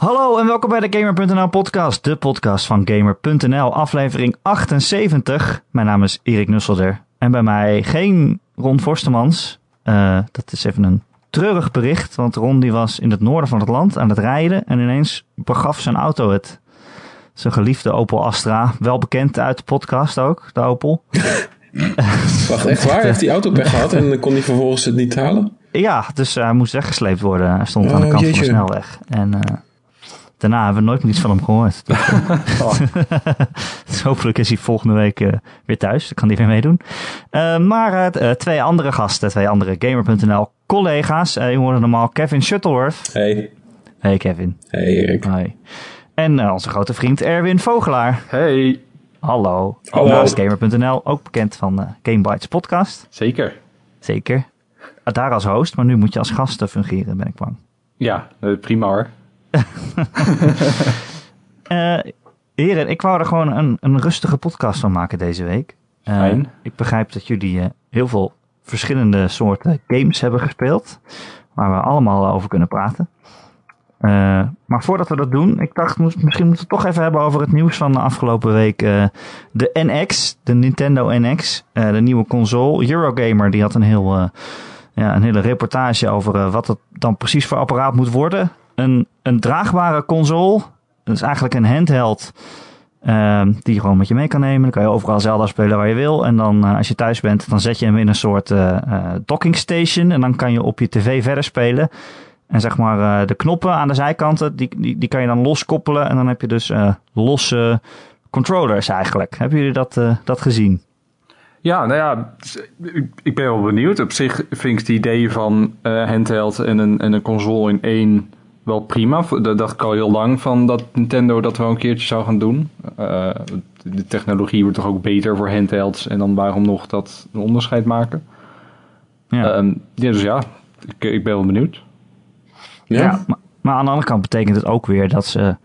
Hallo en welkom bij de Gamer.nl podcast, de podcast van Gamer.nl, aflevering 78. Mijn naam is Erik Nusselder en bij mij geen Ron Forstemans. Uh, dat is even een treurig bericht, want Ron die was in het noorden van het land aan het rijden en ineens begaf zijn auto het. Zijn geliefde Opel Astra, wel bekend uit de podcast ook, de Opel. Wacht, echt waar? Heeft die auto pech gehad en kon hij vervolgens het niet halen? Ja, dus hij moest weggesleept worden. Hij stond aan de kant van de snelweg. En uh, daarna hebben we nooit meer iets van hem gehoord. dus hopelijk is hij volgende week uh, weer thuis. Dan kan hij weer meedoen. Uh, maar twee andere gasten, twee andere Gamer.nl collega's. je hoorde normaal Kevin Shuttleworth. Hey. Hey Kevin. Hey Erik. Hi. En onze grote vriend Erwin Vogelaar. Hey. Hallo. Hallo. Naast Gamer.nl, ook bekend van de Game Bites podcast. Zeker. Zeker. Daar als host, maar nu moet je als gast fungeren, ben ik bang. Ja, prima hoor. Uh, heren, ik wou er gewoon een, een rustige podcast van maken deze week. Uh, Fijn. Ik begrijp dat jullie uh, heel veel verschillende soorten games hebben gespeeld. Waar we allemaal over kunnen praten. Uh, maar voordat we dat doen, ik dacht misschien moeten we het toch even hebben over het nieuws van de afgelopen week. Uh, de NX, de Nintendo NX, uh, de nieuwe console. Eurogamer die had een, heel, ja, een hele reportage over wat het dan precies voor apparaat moet worden. Een, een draagbare console, dat is eigenlijk een handheld die je gewoon met je mee kan nemen. Dan kan je overal Zelda spelen waar je wil. En dan als je thuis bent, dan zet je hem in een soort docking station. En dan kan je op je tv verder spelen. En zeg maar uh, de knoppen aan de zijkanten, die, die, die kan je dan loskoppelen. En dan heb je dus uh, losse controllers eigenlijk. Hebben jullie dat, uh, dat gezien? Ja, nou ja, ik ben wel benieuwd. Op zich vind ik het idee van handheld en een, en een console in één wel prima. Dat dacht ik al heel lang van dat Nintendo dat wel een keertje zou gaan doen. de technologie wordt toch ook beter voor handhelds. En dan waarom nog dat een onderscheid maken? Ja, um, ja dus ja, ik, ik ben wel benieuwd. Ja, ja maar, maar, aan de andere kant betekent het ook weer dat ze,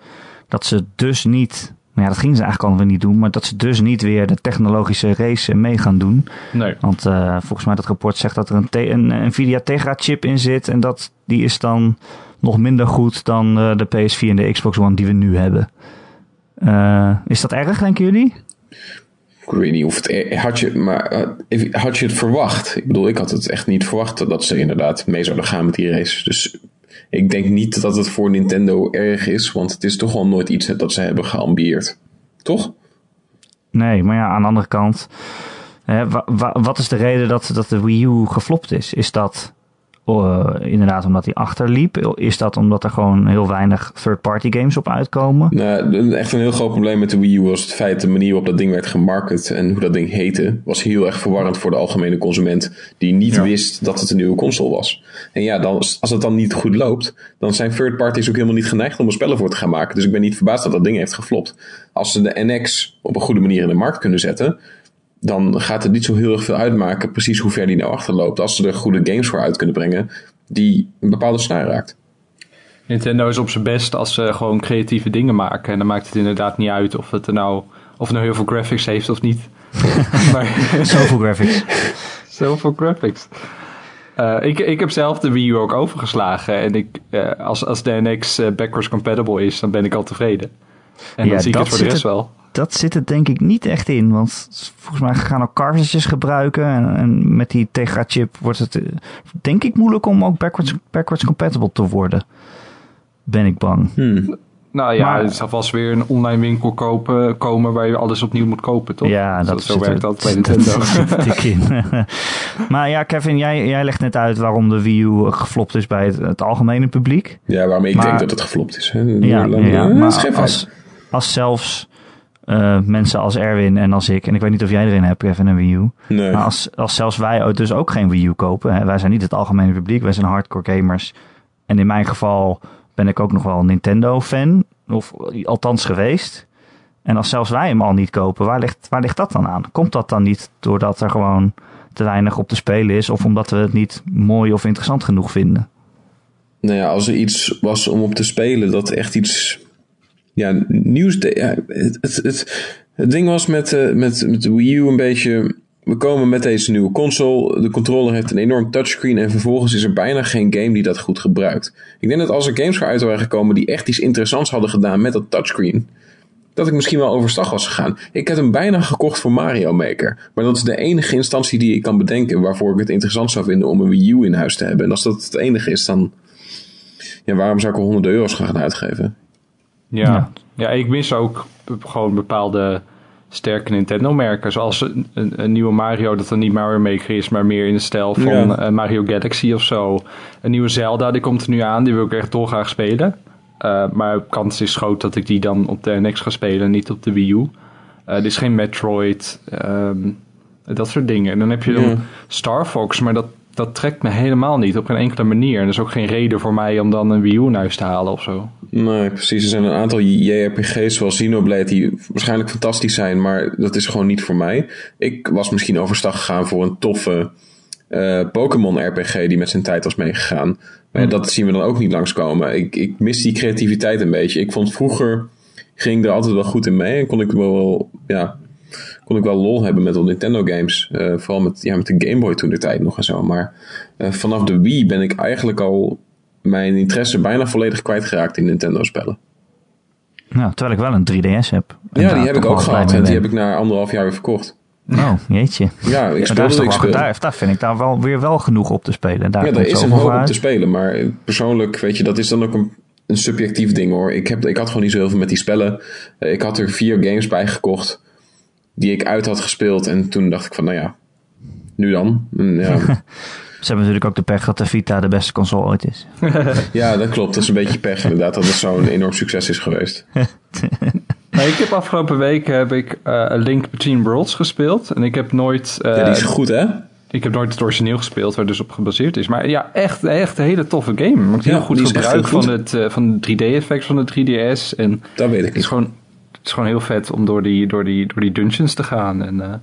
dat ze dus niet. Nou ja, dat gingen ze eigenlijk al weer niet doen. Maar dat ze dus niet weer de technologische race mee gaan doen. Nee. Want uh, volgens mij dat rapport zegt dat er een, een Nvidia Tegra chip in zit. En dat, die is dan nog minder goed dan uh, de PS4 en de Xbox One die we nu hebben. Uh, is dat erg, denken jullie? Ik weet niet of het had je, maar had je het verwacht? Ik bedoel, ik had het echt niet verwacht dat ze inderdaad mee zouden gaan met die race. Dus ik denk niet dat het voor Nintendo erg is, want het is toch wel nooit iets dat ze hebben geambieerd. Toch? Nee, maar ja, aan de andere kant, hè, wa, wa, wat is de reden dat, dat de Wii U geflopt is? Is dat uh, inderdaad omdat hij achterliep? Is dat omdat er gewoon heel weinig third-party games op uitkomen? Nou, echt een heel groot probleem met de Wii U was het feit de manier waarop dat ding werd gemarket en hoe dat ding heette, was heel erg verwarrend voor de algemene consument die niet ja. wist dat het een nieuwe console was. En ja, dan, als het dan niet goed loopt, dan zijn third parties ook helemaal niet geneigd om er spellen voor te gaan maken. Dus ik ben niet verbaasd dat dat ding heeft geflopt. Als ze de NX op een goede manier in de markt kunnen zetten, dan gaat het niet zo heel erg veel uitmaken precies hoe ver die nou achterloopt. Als ze er goede games voor uit kunnen brengen die een bepaalde snaar raakt. Nintendo is op zijn best als ze gewoon creatieve dingen maken. En dan maakt het inderdaad niet uit of het er nou, of het nou heel veel graphics heeft of niet. maar, Zoveel graphics. Zoveel graphics. Uh, ik, ik heb zelf de Wii U ook overgeslagen. En ik, uh, als, als de NX uh, backwards compatible is, dan ben ik al tevreden. En ja, dan zie ik het voor de rest wel dat zit het denk ik niet echt in. Want volgens mij gaan ook cartridges gebruiken. En, en met die Tegra chip wordt het denk ik moeilijk om ook backwards, backwards compatible te worden. Ben ik bang. Hmm. Nou ja, maar, het zal vast weer een online winkel kopen, komen waar je alles opnieuw moet kopen, toch? Ja, dat, dat zo werkt dat bij dat Nintendo. zit in. maar ja, Kevin, jij, jij legt net uit waarom de Wii U geflopt is bij het, het algemene publiek. Ja, waarom ik maar, denk dat het geflopt is. Hè? Ja, ja, ja, maar als, als zelfs uh, mensen als Erwin en als ik, en ik weet niet of jij erin hebt, Kevin, een Wii U. Nee. Maar als, als zelfs wij dus ook geen Wii U kopen, hè, wij zijn niet het algemene publiek, wij zijn hardcore gamers. En in mijn geval ben ik ook nog wel een Nintendo-fan, of althans geweest. En als zelfs wij hem al niet kopen, waar ligt, waar ligt dat dan aan? Komt dat dan niet doordat er gewoon te weinig op te spelen is, of omdat we het niet mooi of interessant genoeg vinden? Nou ja, als er iets was om op te spelen dat echt iets ja, nieuws. Ja, het, het, ding was met, uh, met, met de Wii U een beetje. we komen met deze nieuwe console. De controller heeft een enorm touchscreen en vervolgens is er bijna geen game die dat goed gebruikt. Ik denk dat als er games uit waren gekomen die echt iets interessants hadden gedaan met dat touchscreen, dat ik misschien wel overstag was gegaan. Ik heb hem bijna gekocht voor Mario Maker. Maar dat is de enige instantie die ik kan bedenken waarvoor ik het interessant zou vinden om een Wii U in huis te hebben. En als dat het enige is, dan. Ja, waarom zou ik er honderden euro's gaan uitgeven? Ja. ja. ja, ik mis ook gewoon bepaalde sterke Nintendo-merken. Zoals een, een, nieuwe Mario, dat dan niet Mario Maker is, maar meer in de stijl van eh, Mario Galaxy of zo. Een nieuwe Zelda, die komt er nu aan, die wil ik echt dolgraag spelen. Uh, maar kans is groot dat ik die dan op de NX ga spelen, niet op de Wii U. Uh, is geen Metroid, ehm, dat soort dingen. En dan heb je dan Star Fox, maar dat, dat trekt me helemaal niet op geen enkele manier. En er is ook geen reden voor mij om dan een Wii U huis te halen of zo. Nee, precies. Er zijn een aantal JRPG's zoals Xenoblade die waarschijnlijk fantastisch zijn, maar dat is gewoon niet voor mij. Ik was misschien overstag gegaan voor een toffe uh, Pokémon RPG die met zijn tijd was meegegaan. Maar hmm. dat zien we dan ook niet langskomen. Ik, ik mis die creativiteit een beetje. Ik vond vroeger ging er altijd wel goed in mee en kon ik wel, ja, kon ik wel lol hebben met de Nintendo games. Uh, vooral met, ja, met de Game Boy toen de tijd nog en zo. Maar uh, vanaf de Wii ben ik eigenlijk al mijn interesse bijna volledig kwijtgeraakt in Nintendo spellen. Nou, terwijl ik wel een 3DS heb. Ja, die heb ik ook gehad en die heb ik na anderhalf jaar weer verkocht. Oh, jeetje. Ja, ik daar, ik daar, daar vind ik daar wel weer wel genoeg op te spelen. Daar ja, daar is een hoop op te spelen. Maar persoonlijk, weet je, dat is dan ook een, een subjectief ding hoor. Ik, heb, ik had gewoon niet zo heel veel met die spellen. Eh, ik had er vier games bij gekocht die ik uit had gespeeld. En toen dacht ik van, nou ja, nu dan. ja. Ze hebben natuurlijk ook de pech dat de Vita de beste console ooit is. ja, dat klopt. Dat is een beetje pech inderdaad dat het zo'n enorm succes is geweest. Nou, ik heb afgelopen week heb ik uh, A Link Between Worlds gespeeld. En ik heb nooit... Uh, ja, die is goed hè? Ik heb nooit het origineel gespeeld, waar dus op gebaseerd is. Maar ja, echt, echt een hele toffe game. Maakt heel goed gebruik van, het, uh, van 3D-effect van de 3DS. En dat weet ik Het is, gewoon, het is gewoon heel vet om door die, door die, door die dungeons te gaan. En, uh,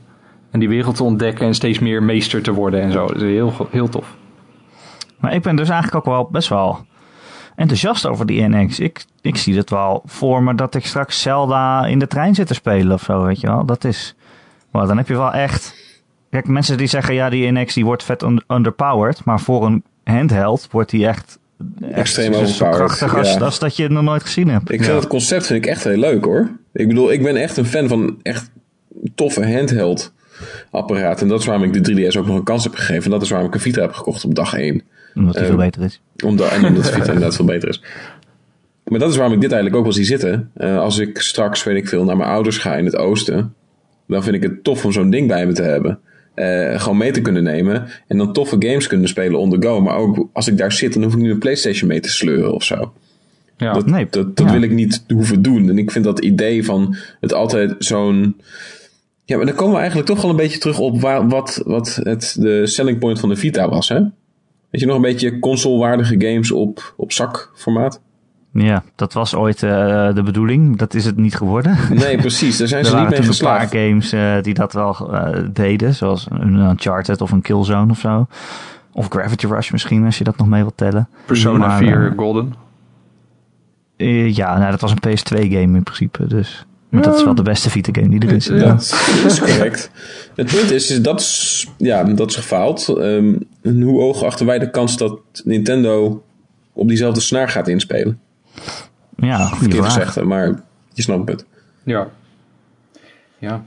en die wereld te ontdekken en steeds meer meester te worden en zo. Is heel, heel tof. Maar ik ben dus eigenlijk ook wel best wel enthousiast over die NX. Ik, ik zie het wel voor me dat ik straks Zelda in de trein zit te spelen of zo, weet je wel. Dat is... Maar dan heb je wel echt... Kijk, mensen die zeggen, ja, die NX die wordt vet underpowered. Maar voor een handheld wordt die echt... Extreem overpowered. krachtig als, als, dat je het nog nooit gezien hebt. Ik vind het concept vind ik echt heel leuk hoor. Ik bedoel, ik ben echt een fan van echt toffe handheld apparaten. En dat is waarom ik de 3DS ook nog een kans heb gegeven. En dat is waarom ik een Vita heb gekocht op dag 1 omdat hij veel ehm, beter is. Omdat, en omdat Vita inderdaad veel beter is. Maar dat is waarom ik dit eigenlijk ook wel zie zitten. Uh, als ik straks, weet ik veel, naar mijn ouders ga in het oosten. Dan vind ik het tof om zo'n ding bij me te hebben. Uh, gewoon mee te kunnen nemen. En dan toffe games kunnen spelen on the go. Maar ook als ik daar zit, dan hoef ik niet een PlayStation mee te sleuren of zo. Ja, dat nee, dat, dat wil ik niet hoeven doen. En ik vind dat idee van het altijd zo'n. Ja, maar dan komen we eigenlijk toch wel een beetje terug op waar, wat, wat het, de selling point van de Vita was. Hè? Weet je nog een beetje console-waardige games op, op zakformaat? Ja, dat was ooit uh, de bedoeling. Dat is het niet geworden. Nee, precies. Daar zijn ze niet mee geslaagd. Er waren een paar games uh, die dat wel uh, deden. Zoals een Uncharted of een Killzone of zo. Of Gravity Rush misschien, als je dat nog mee wilt tellen. Persona maar, 4 Golden. ja, nou, dat was een PS2 game in principe. Dus maar dat is wel de beste Vita game die er is. Ja, dat is correct. Het punt is, is dat, is, ja, dat is gefaald. Um, hoe hoog achten wij de kans dat Nintendo op diezelfde snaar gaat inspelen? Ja, verkeerd gezegd, maar je snapt het. Ja. Ja.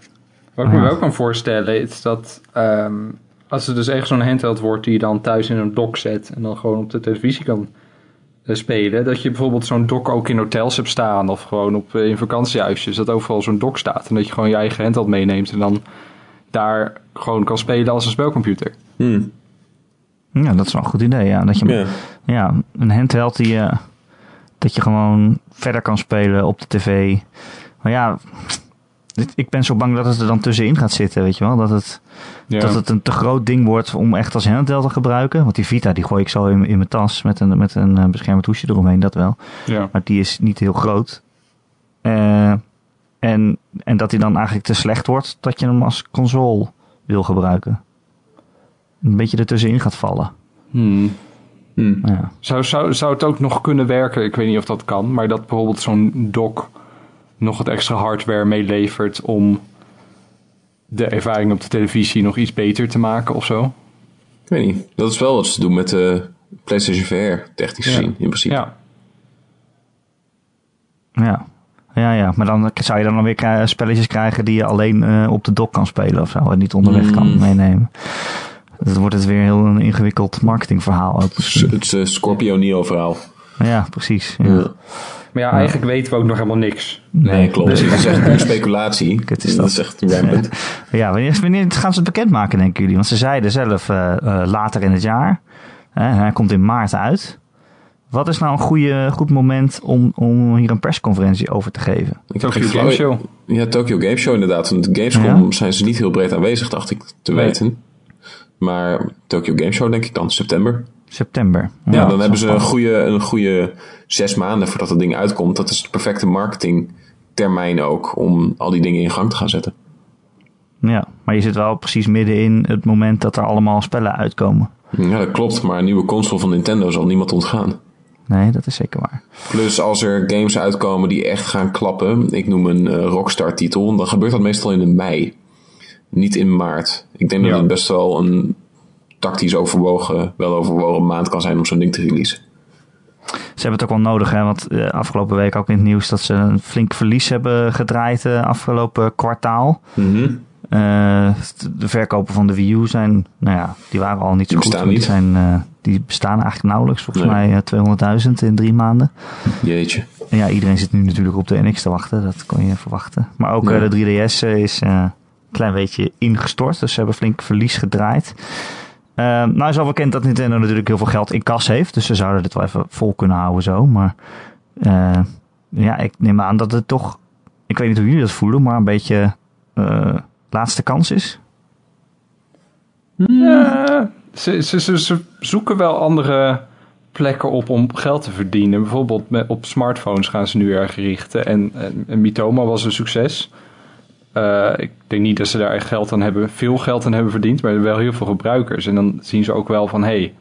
Wat ik me wel kan voorstellen is dat um, als er dus echt zo'n handheld wordt die je dan thuis in een dock zet en dan gewoon op de televisie kan eh, spelen. Dat je bijvoorbeeld zo'n dock ook in hotels hebt staan of gewoon op, eh, in vakantiehuisjes. Dat overal zo'n dock staat. En dat je gewoon je eigen handheld meeneemt en dan daar gewoon kan spelen als een spelcomputer. Hmm. Ja, dat is wel een goed idee. Ja. Dat je ja. een handheld die, uh, dat je gewoon verder kan spelen op de tv. Maar ja, ik ben zo bang dat het er dan tussenin gaat zitten, weet je wel. Dat het, dat het een te groot ding wordt om echt als handheld te gebruiken. Want die Vita, die gooi ik zo in, in mijn tas met een, met een eh, beschermend hoesje eromheen, dat wel. Ja. Maar die is niet heel groot. Uh, en, en dat hij dan eigenlijk te slecht wordt dat je hem als console wil gebruiken. Een beetje ertussenin gaat vallen. Hmm. Hmm. Ja. Zou, zou, zou het ook nog kunnen werken? Ik weet niet of dat kan, maar dat bijvoorbeeld zo'n dock nog het extra hardware meelevert om de ervaring op de televisie nog iets beter te maken of zo. Ik weet niet. Dat is wel wat ze doen met de PlayStation VR, technisch gezien, in principe. Ja, Ja. Ja, ja, maar dan zou je dan weer spelletjes krijgen die je alleen eh, op de dock kan spelen of zo. En niet onderweg kan Mm. meenemen. Dus dan wordt het weer heel een ingewikkeld marketingverhaal ook. Het eh, Scorpio Neo verhaal. Ja, precies. Ja. Ja. maar ja, eigenlijk weten we ook nog helemaal niks. Nee, klopt. Het is echt puur speculatie. Kut is dat dat. is echt rampant. Ja, wanneer, wanneer gaan ze het bekendmaken, denken jullie? Want ze zeiden zelf eh, eh, later in het jaar. Hè, hij komt in maart uit. Wat is nou een goede, goed moment om, om hier een persconferentie over te geven? Ik Tokyo geen Game flauw- Show. Ja, Tokyo Game Show inderdaad. Want Gamescom Ja. zijn ze niet heel breed aanwezig, dacht ik te Nee. weten. Maar Tokyo Game Show denk ik dan, september. September. Ja, dat dan hebben ze een goede, een goede zes maanden voordat het ding uitkomt. Dat is de perfecte marketingtermijn ook om al die dingen in gang te gaan zetten. Ja, maar je zit wel precies midden in het moment dat er allemaal spellen uitkomen. Ja, dat klopt. Maar een nieuwe console van Nintendo zal niemand ontgaan. Nee, dat is zeker waar. Plus als er games uitkomen die echt gaan klappen. Ik noem een eh, Rockstar titel. Dan gebeurt dat meestal in de mei. Niet in maart. Ik denk Ja. dat het best wel een tactisch overwogen, wel overwogen maand kan zijn om zo'n ding te releasen. Ze hebben het ook wel nodig, hè? want eh, afgelopen week ook in het nieuws dat ze een flink verlies hebben gedraaid eh, afgelopen kwartaal. Eh, de verkopen van de Wii U zijn, nou ja, die waren al niet zo Die goed. bestaan maar niet. Die, zijn, eh, die bestaan eigenlijk nauwelijks, volgens Nee. mij eh, 200.000 in drie maanden. Jeetje. En ja, iedereen zit nu natuurlijk op de NX te wachten, dat kon je verwachten. Maar ook Ja. eh, de 3DS is klein beetje ingestort, dus ze hebben flink verlies gedraaid. Eh, nou is al bekend dat Nintendo natuurlijk heel veel geld in kas heeft, dus ze zouden dit wel even vol kunnen houden zo. Maar eh, ja, ik neem aan dat het toch, ik weet niet hoe jullie dat voelen, maar een beetje eh, laatste kans is. Ja, ze, ze, ze, ze zoeken wel andere plekken op om geld te verdienen. Bijvoorbeeld met, op smartphones gaan ze nu erg richten. En, en, en Mitoma was een succes. Eh, ik denk niet dat ze daar echt geld aan hebben, veel geld aan hebben verdiend, maar wel heel veel gebruikers. En dan zien ze ook wel van, hé, hey,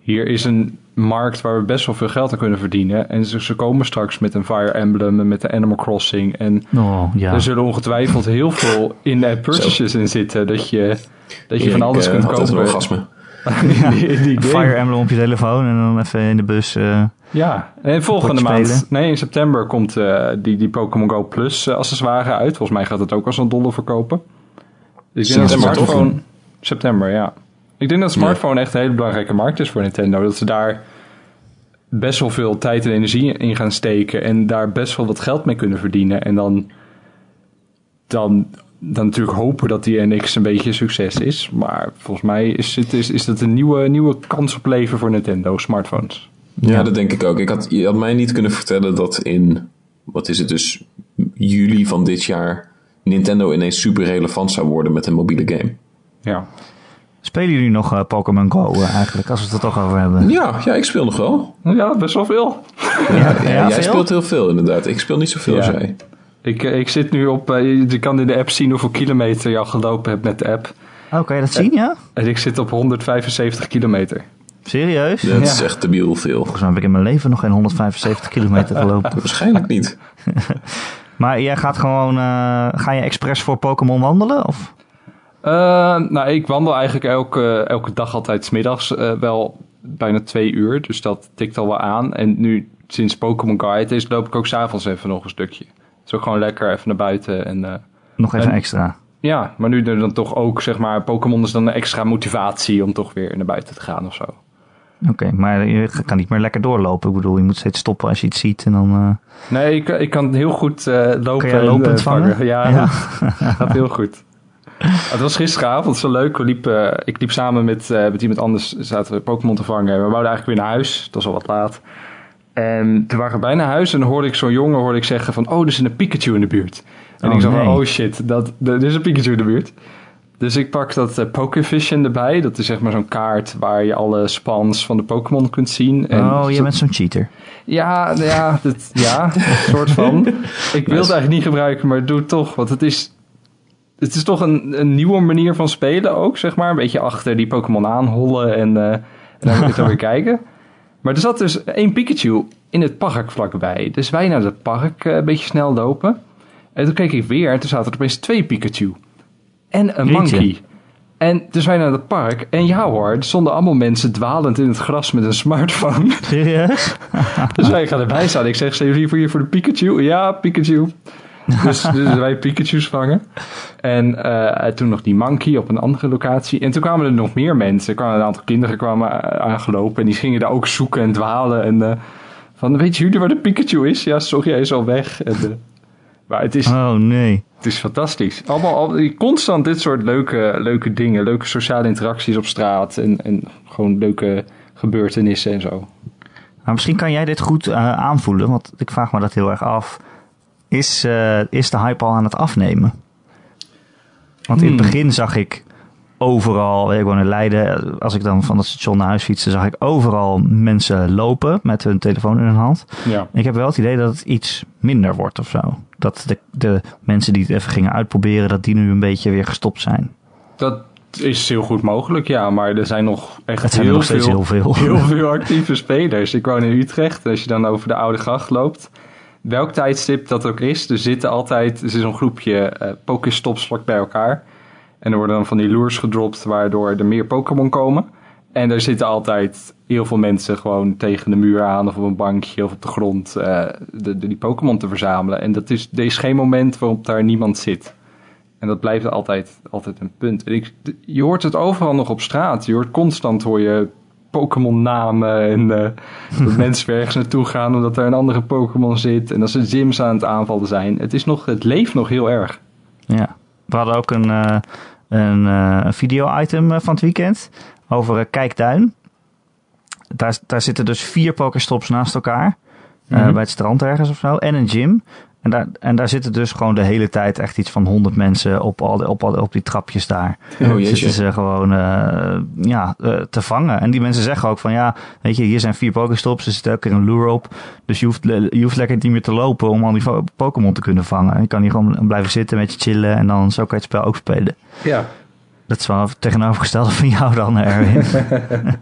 hier is een markt waar we best wel veel geld aan kunnen verdienen. En ze, ze komen straks met een Fire Emblem en met de Animal Crossing. En Oh ja. er zullen ongetwijfeld heel veel in-app purchases in zitten, dat je, dat je van alles eh, kunt had Die-. Fire Emblem op je telefoon en dan even in de bus. eh, Ja, en volgende maand, nee, in september komt eh, die, die Pokémon Go Plus eh, accessoire uit. Volgens mij gaat het ook als een dollar verkopen. Dus ik denk dat smartphone... September, ja. Ik denk dat smartphone echt een hele belangrijke markt is voor Nintendo. Dat ze daar best wel veel tijd en energie in gaan steken. En daar best wel wat geld mee kunnen verdienen. En dan, dan, dan natuurlijk hopen dat die NX een beetje een succes is. Maar volgens mij is, het, is, is dat een nieuwe, nieuwe kans op leven voor Nintendo smartphones. Ja, dat denk ik ook. Ik had, je had mij niet kunnen vertellen dat in, wat is het dus, juli van dit jaar Nintendo ineens super relevant zou worden met een mobiele game. Ja. Spelen jullie nog eh, Pokémon Go eh, eigenlijk, als we het er toch over hebben? Ja, ja, ik speel nog wel. Ja, best wel veel. Ja, Ja, jij veel? speelt heel veel inderdaad. Ik speel niet zoveel Ja. als jij. Ik, eh, ik zit nu op, eh, je kan in de app zien hoeveel kilometer je al gelopen hebt met de app. Oh, kan je dat zien, ja? En ik zit op 175 kilometer. Serieus? Dat is echt debiel veel. Volgens mij heb ik in mijn leven nog geen 175 kilometer gelopen. Waarschijnlijk niet. Maar jij gaat gewoon, eh, ga je expres voor Pokémon wandelen? Of? Eh, nou, ik wandel eigenlijk elke, elke dag altijd 's middags eh, wel bijna twee uur. Dus dat tikt al wel aan. En nu, sinds Pokémon Guide is, loop ik ook s'avonds even nog een stukje. Is ook gewoon lekker even naar buiten. En, eh, Nog even En- extra? ja, maar nu dan toch ook, zeg maar, Pokémon is dan een extra motivatie om toch weer naar buiten te gaan of zo. Oké, maar je kan niet meer lekker doorlopen. Ik bedoel, je moet steeds stoppen als je iets ziet en dan... eh, Nee, ik, ik kan heel goed eh, lopen. En, lopend vangen? Ja, Ja. gaat heel goed. Het was gisteravond zo leuk. We liepen, ik liep samen met, met iemand anders, zaten we Pokémon te vangen. We wouden eigenlijk weer naar huis. Het was al wat laat. En toen waren we bijna huis en dan hoorde ik zo'n jongen hoorde ik zeggen van... Oh, er is een Pikachu in de buurt. En Oh, ik zei van, nee. oh shit, dat, er is een Pikachu in de buurt. Dus ik pak dat uh, Pokévision erbij. Dat is zeg maar zo'n kaart waar je alle spans van de Pokémon kunt zien. En oh, je zo- bent zo'n cheater. ja, ja, dat, ja, een soort van. Ik wil het eigenlijk niet gebruiken, maar doe het toch. Want het is, het is toch een, een nieuwe manier van spelen ook, zeg maar. Een beetje achter die Pokémon aanhollen en, eh, en dan moet je dan weer kijken. Maar er zat dus één Pikachu in het park vlakbij. Dus wij naar het park eh, een beetje snel lopen. En toen keek ik weer en toen zaten er opeens twee Pikachu. en een Jeetje. monkey. En dus wij naar het park. En ja hoor, er stonden allemaal mensen dwalend in het gras met een smartphone. Serieus? Dus wij gaan erbij staan. Ik zeg, zijn jullie hier voor de Pikachu? Ja, Pikachu. Dus, dus wij Pikachu's vangen. En eh, toen nog die monkey op een andere locatie. En toen kwamen er nog meer mensen. Er kwamen een aantal kinderen kwamen a- aangelopen. En die gingen daar ook zoeken en dwalen. En eh, van, weet jullie waar de Pikachu is? Ja, sorry, hij is al weg. En, eh, maar het is, Oh nee. het is fantastisch. Allemaal al, constant dit soort leuke, leuke dingen. Leuke sociale interacties op straat. En, en gewoon leuke gebeurtenissen en zo. Maar misschien kan jij dit goed eh, aanvoelen, want ik vraag me dat heel erg af. Is, eh, is de hype al aan het afnemen? Want in het Hmm. begin zag ik overal, ik woon in Leiden, als ik dan van het station naar huis fietste, zag ik overal mensen lopen met hun telefoon in hun hand. Ja. Ik heb wel het idee dat het iets minder wordt of zo. Dat de, de mensen die het even gingen uitproberen, dat die nu een beetje weer gestopt zijn. Dat is heel goed mogelijk, ja. Maar er zijn nog echt Het zijn heel, nog veel, heel veel. heel veel actieve spelers. Ik woon in Utrecht. Als je dan over de Oude Gracht loopt, welk tijdstip dat ook is, er zitten altijd, er is een groepje eh Pokéstops vlak bij elkaar. En er worden dan van die lures gedropt, waardoor er meer Pokémon komen. En er zitten altijd heel veel mensen gewoon tegen de muur aan of op een bankje of op de grond eh, de, de- die Pokémon te verzamelen. En dat is, er is geen moment waarop daar niemand zit. En dat blijft altijd, altijd een punt. En ik, je hoort het overal nog op straat. Je hoort constant hoor je Pokémon namen en dat mensen weer ergens naartoe gaan omdat er een andere Pokémon zit. En dat ze gyms aan het aanvallen zijn. Het, is nog, het leeft nog heel erg. Ja, we hadden ook een, eh, een, een video-item van het weekend over Kijkduin. Daar, daar zitten dus vier Pokéstops naast elkaar. Mhm. bij het strand ergens of zo. En een gym. En daar, en daar zitten dus gewoon de hele tijd echt iets van honderd mensen op, al, op, al, op die trapjes daar. Oh Zitten ze gewoon eh, ja, eh, te vangen. En die mensen zeggen ook van ja, weet je, hier zijn vier Pokéstops. Er zit elke keer een lure op. Dus je hoeft, je hoeft lekker niet meer te lopen om al die Pokémon te kunnen vangen. Je kan hier gewoon blijven zitten met je chillen. En dan zo kan je het spel ook spelen. Ja. Dat is wel tegenovergestelde van jou dan, Erwin.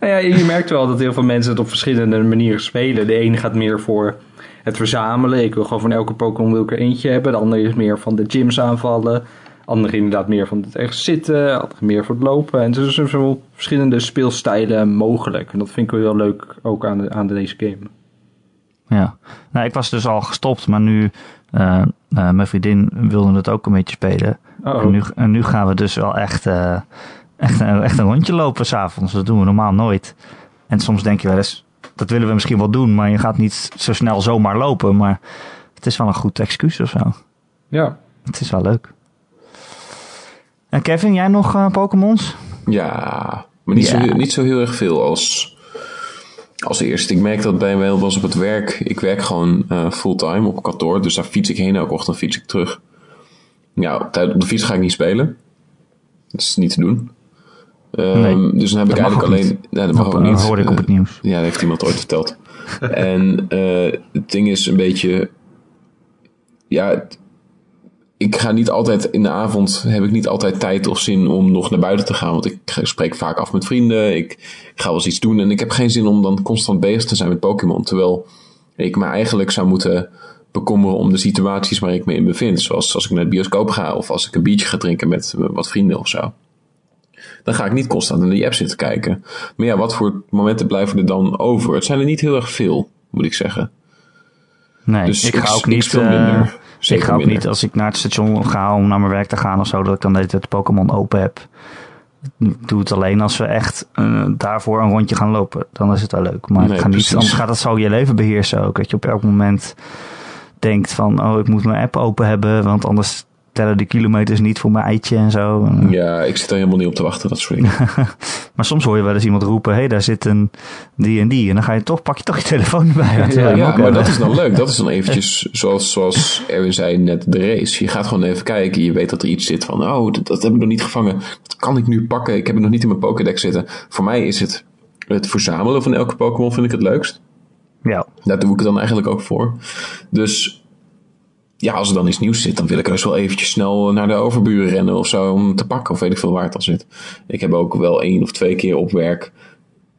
Nou ja, je merkt wel dat heel veel mensen het op verschillende manieren spelen. De ene gaat meer voor het verzamelen. Ik wil gewoon van elke Pokémon wil ik er eentje hebben. De andere is meer van de gyms aanvallen. Andere inderdaad meer van het ergens zitten. Andere meer voor het lopen. En dus er zijn verschillende speelstijlen mogelijk. En dat vind ik wel leuk ook aan, de, aan deze game. ja. Nou, ik was dus al gestopt, maar nu... eh, mijn vriendin wilde het ook een beetje spelen. Oh, En, nu, en nu gaan we dus wel echt, eh, echt, echt een rondje lopen s'avonds. Dat doen we normaal nooit. En soms denk je wel eens, dat willen we misschien wel doen, maar je gaat niet zo snel zomaar lopen. Maar het is wel een goed excuus of zo. Ja. Het is wel leuk. En Kevin, jij nog eh, Pokémons? Ja, maar niet, Ja. Zo, niet zo heel erg veel als, als eerst. Ik merk dat bij mij was op het werk. Ik werk gewoon eh, fulltime op kantoor. Dus daar fiets ik heen. Elke ochtend fiets ik terug. Ja, op de fiets ga ik niet spelen. Dat is niet te doen. Ehm, Nee, dus dan heb ik eigenlijk alleen... niet. Nee, dat mag Dat ook niet. hoorde ik op het Eh, nieuws. ja, dat heeft iemand ooit verteld. en eh, het ding is een beetje... Ja, ik ga niet altijd in de avond... heb ik niet altijd tijd of zin om nog naar buiten te gaan. Want ik spreek vaak af met vrienden. Ik ga wel eens iets doen. En ik heb geen zin om dan constant bezig te zijn met Pokémon. Terwijl ik me eigenlijk zou moeten bekommeren om de situaties waar ik me in bevind. Zoals als ik naar de bioscoop ga of als ik een biertje ga drinken met eh, wat vrienden of zo. Dan ga ik niet constant in die app zitten kijken. Maar ja, wat voor momenten blijven er dan over? Het zijn er niet heel erg veel, moet ik zeggen. Nee, Dus ik ik- ga ook ik niet... eh, minder. ik Zeker ga ook minder. niet als ik naar het station ga om naar mijn werk te gaan of zo, dat ik dan de hele tijd Pokémon open heb. Ik doe het alleen als we echt eh, daarvoor een rondje gaan lopen. Dan is het wel leuk. Maar Nee, ik ga niet, anders gaat dat zo je leven beheersen ook. Dat je op elk moment denkt van, oh, ik moet mijn app open hebben, want anders tellen de kilometers niet voor mijn eitje en zo. En- Ja, ik zit er helemaal niet op te wachten, dat soort dingen. Maar soms hoor je wel eens iemand roepen, hé, hey, daar zit een die en die. En dan ga je toch, pak je toch je telefoon erbij. hem Ja, maar hebben. dat is dan leuk. Dat is dan eventjes, zoals, zoals Erwin zei net, de race. Je gaat gewoon even kijken. Je weet dat er iets zit van, oh, dat, dat heb ik nog niet gevangen. Dat kan ik nu pakken. Ik heb het nog niet in mijn Pokédex zitten. Voor mij is het het verzamelen van elke Pokémon vind ik het leukst. Ja, Daar doe ik het dan eigenlijk ook voor. Dus ja, als er dan iets nieuws zit, dan wil ik dus wel eventjes snel naar de overburen rennen of zo om te pakken. Of weet ik veel waar het al zit. Ik heb ook wel één of twee keer op werk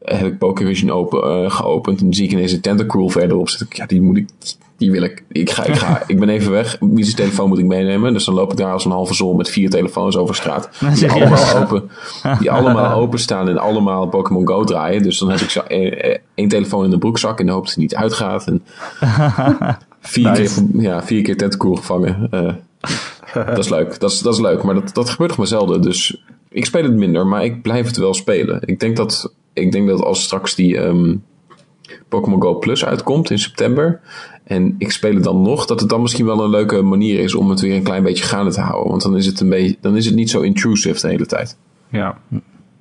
heb ik Pokévision open, eh, geopend en dan zie ik ineens een Tentacruel verderop zitten. Ja, die moet ik, die wil ik. Ik ga, ik ga, ik ben even weg. Wie zijn telefoon moet ik meenemen? Dus dan loop ik daar als een halve zon met vier telefoons over straat. Die allemaal open, die allemaal openstaan en allemaal Pokémon Go draaien. Dus dan heb ik zo één, telefoon in de broekzak in de hoop dat hij niet uitgaat. En vier, keer, ja, vier keer Tentacruel gevangen. Eh, dat is leuk. Dat is, dat is leuk. Maar dat, dat gebeurt nog maar zelden. Dus ik speel het minder, maar ik blijf het wel spelen. Ik denk dat, ik denk dat als straks die ehm, Pokémon Go Plus uitkomt in september. En ik speel het dan nog, dat het dan misschien wel een leuke manier is om het weer een klein beetje gaande te houden. Want dan is het, een beetje, dan is het niet zo intrusive de hele tijd. Ja.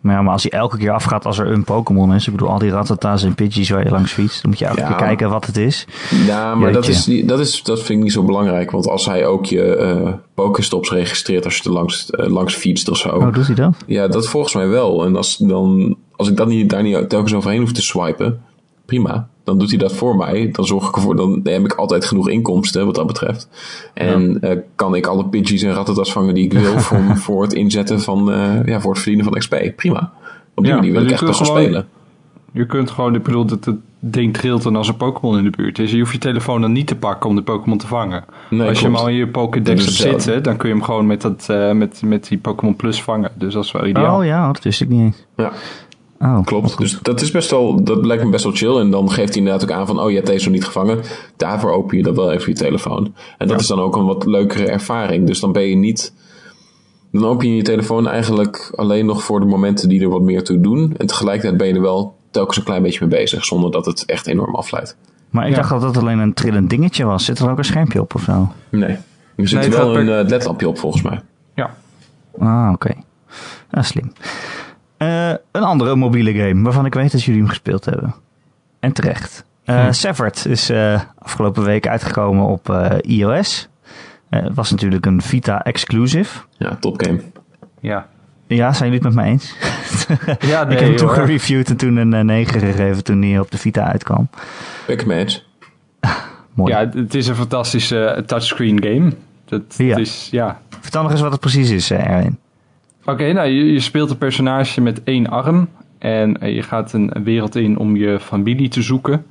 Maar, ja, maar als hij elke keer afgaat als er een Pokémon is, ik bedoel al die Rattata's en Pidgeys waar je langs fietst, dan moet je elke Ja. keer kijken wat het is. Ja, maar dat, is, dat, is, dat vind ik niet zo belangrijk. Want als hij ook je eh Pokéstops registreert als je er langs, eh, langs fietst of zo. Oh, doet hij dat? Ja, dat volgens mij wel. En als, dan, als ik dat niet, daar niet telkens overheen hoef te swipen, prima. Dan doet hij dat voor mij. Dan zorg ik ervoor, dan heb ik altijd genoeg inkomsten wat dat betreft. En eh, kan ik alle Pidgeys en Rattatas vangen die ik wil voor, voor het inzetten van, eh, ja, voor het verdienen van XP. Prima. Op die Ja, manier wil maar ik je echt wel gewoon- spelen. Je kunt gewoon, ik bedoel, dat het ding trilt dan als een Pokémon in de buurt is. Je hoeft je telefoon dan niet te pakken om de Pokémon te vangen. Nee, als je hem al in je Pokédex is hebt hetzelfde. zitten, dan kun je hem gewoon met, dat, eh, met, met die Pokémon Plus vangen. Dus dat is wel ideaal. Oh ja, dat wist ik niet eens. Ja, Oh, klopt. Dus dat is best wel, dat lijkt me best wel chill. En dan geeft hij inderdaad ook aan van, oh, je hebt deze nog niet gevangen. Daarvoor open je dan wel even je telefoon. En dat is dan ook een wat leukere ervaring. Dus dan ben je niet, dan open je je telefoon eigenlijk alleen nog voor de momenten die er wat meer toe doen. En tegelijkertijd ben je er wel telkens een klein beetje mee bezig, zonder dat het echt enorm afleidt. Maar ik Ja. dacht dat dat alleen een trillend dingetje was. Zit er ook een schermpje op of zo? Nee. Er zit Nee, er wel een per- eh, ledlampje op volgens mij. Ja. Ah, oké. Ja, slim. Eh, een andere mobiele game waarvan ik weet dat jullie hem gespeeld hebben. En terecht. Eh Hm. Severed is eh, afgelopen week uitgekomen op eh, iOS. Eh, Het was natuurlijk een Vita exclusive. Ja, topgame. Ja. Ja, zijn jullie het met mij eens? Ja, ik heb hem toen gereviewd en toen een eh, 9 gegeven toen hij op de Vita uitkwam. Match. Mooi. Ja, het is een fantastische eh, touchscreen game. Dat, Ja. Het is, ja. Vertel nog eens wat het precies is, Erwin. Oké, nou, je, je speelt een personage met één arm. En eh, je gaat een wereld in om je familie te zoeken.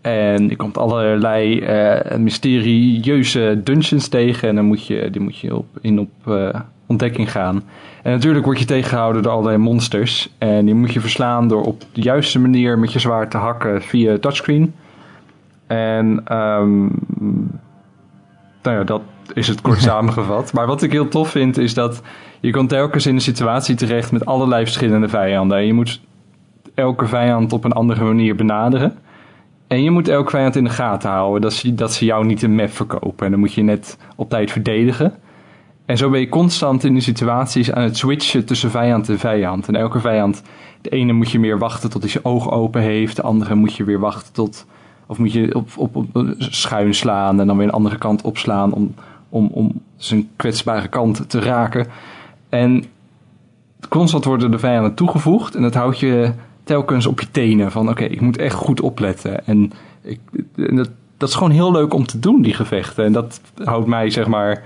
En je komt allerlei eh, mysterieuze dungeons tegen. En dan moet je, die moet je op, in op eh, ontdekking gaan. En natuurlijk word je tegengehouden door allerlei monsters. En die moet je verslaan door op de juiste manier met je zwaard te hakken via touchscreen. En ehm, nou ja, dat is het kort samengevat. Maar wat ik heel tof vind is dat je komt telkens in een situatie terecht met allerlei verschillende vijanden. En je moet elke vijand op een andere manier benaderen. En je moet elke vijand in de gaten houden dat ze, dat ze jou niet een map verkopen. En dan moet je net op tijd verdedigen. En zo ben je constant in die situaties aan het switchen tussen vijand en vijand. En elke vijand, de ene moet je meer wachten tot hij zijn ogen open heeft. De andere moet je weer wachten tot. Of moet je op, op, op schuin slaan en dan weer een andere kant opslaan om, om, om zijn kwetsbare kant te raken. En constant worden de vijanden toegevoegd en dat houdt je telkens op je tenen. Van oké, ik moet echt goed opletten. En, ik, en dat, dat is gewoon heel leuk om te doen, die gevechten. En dat houdt mij zeg maar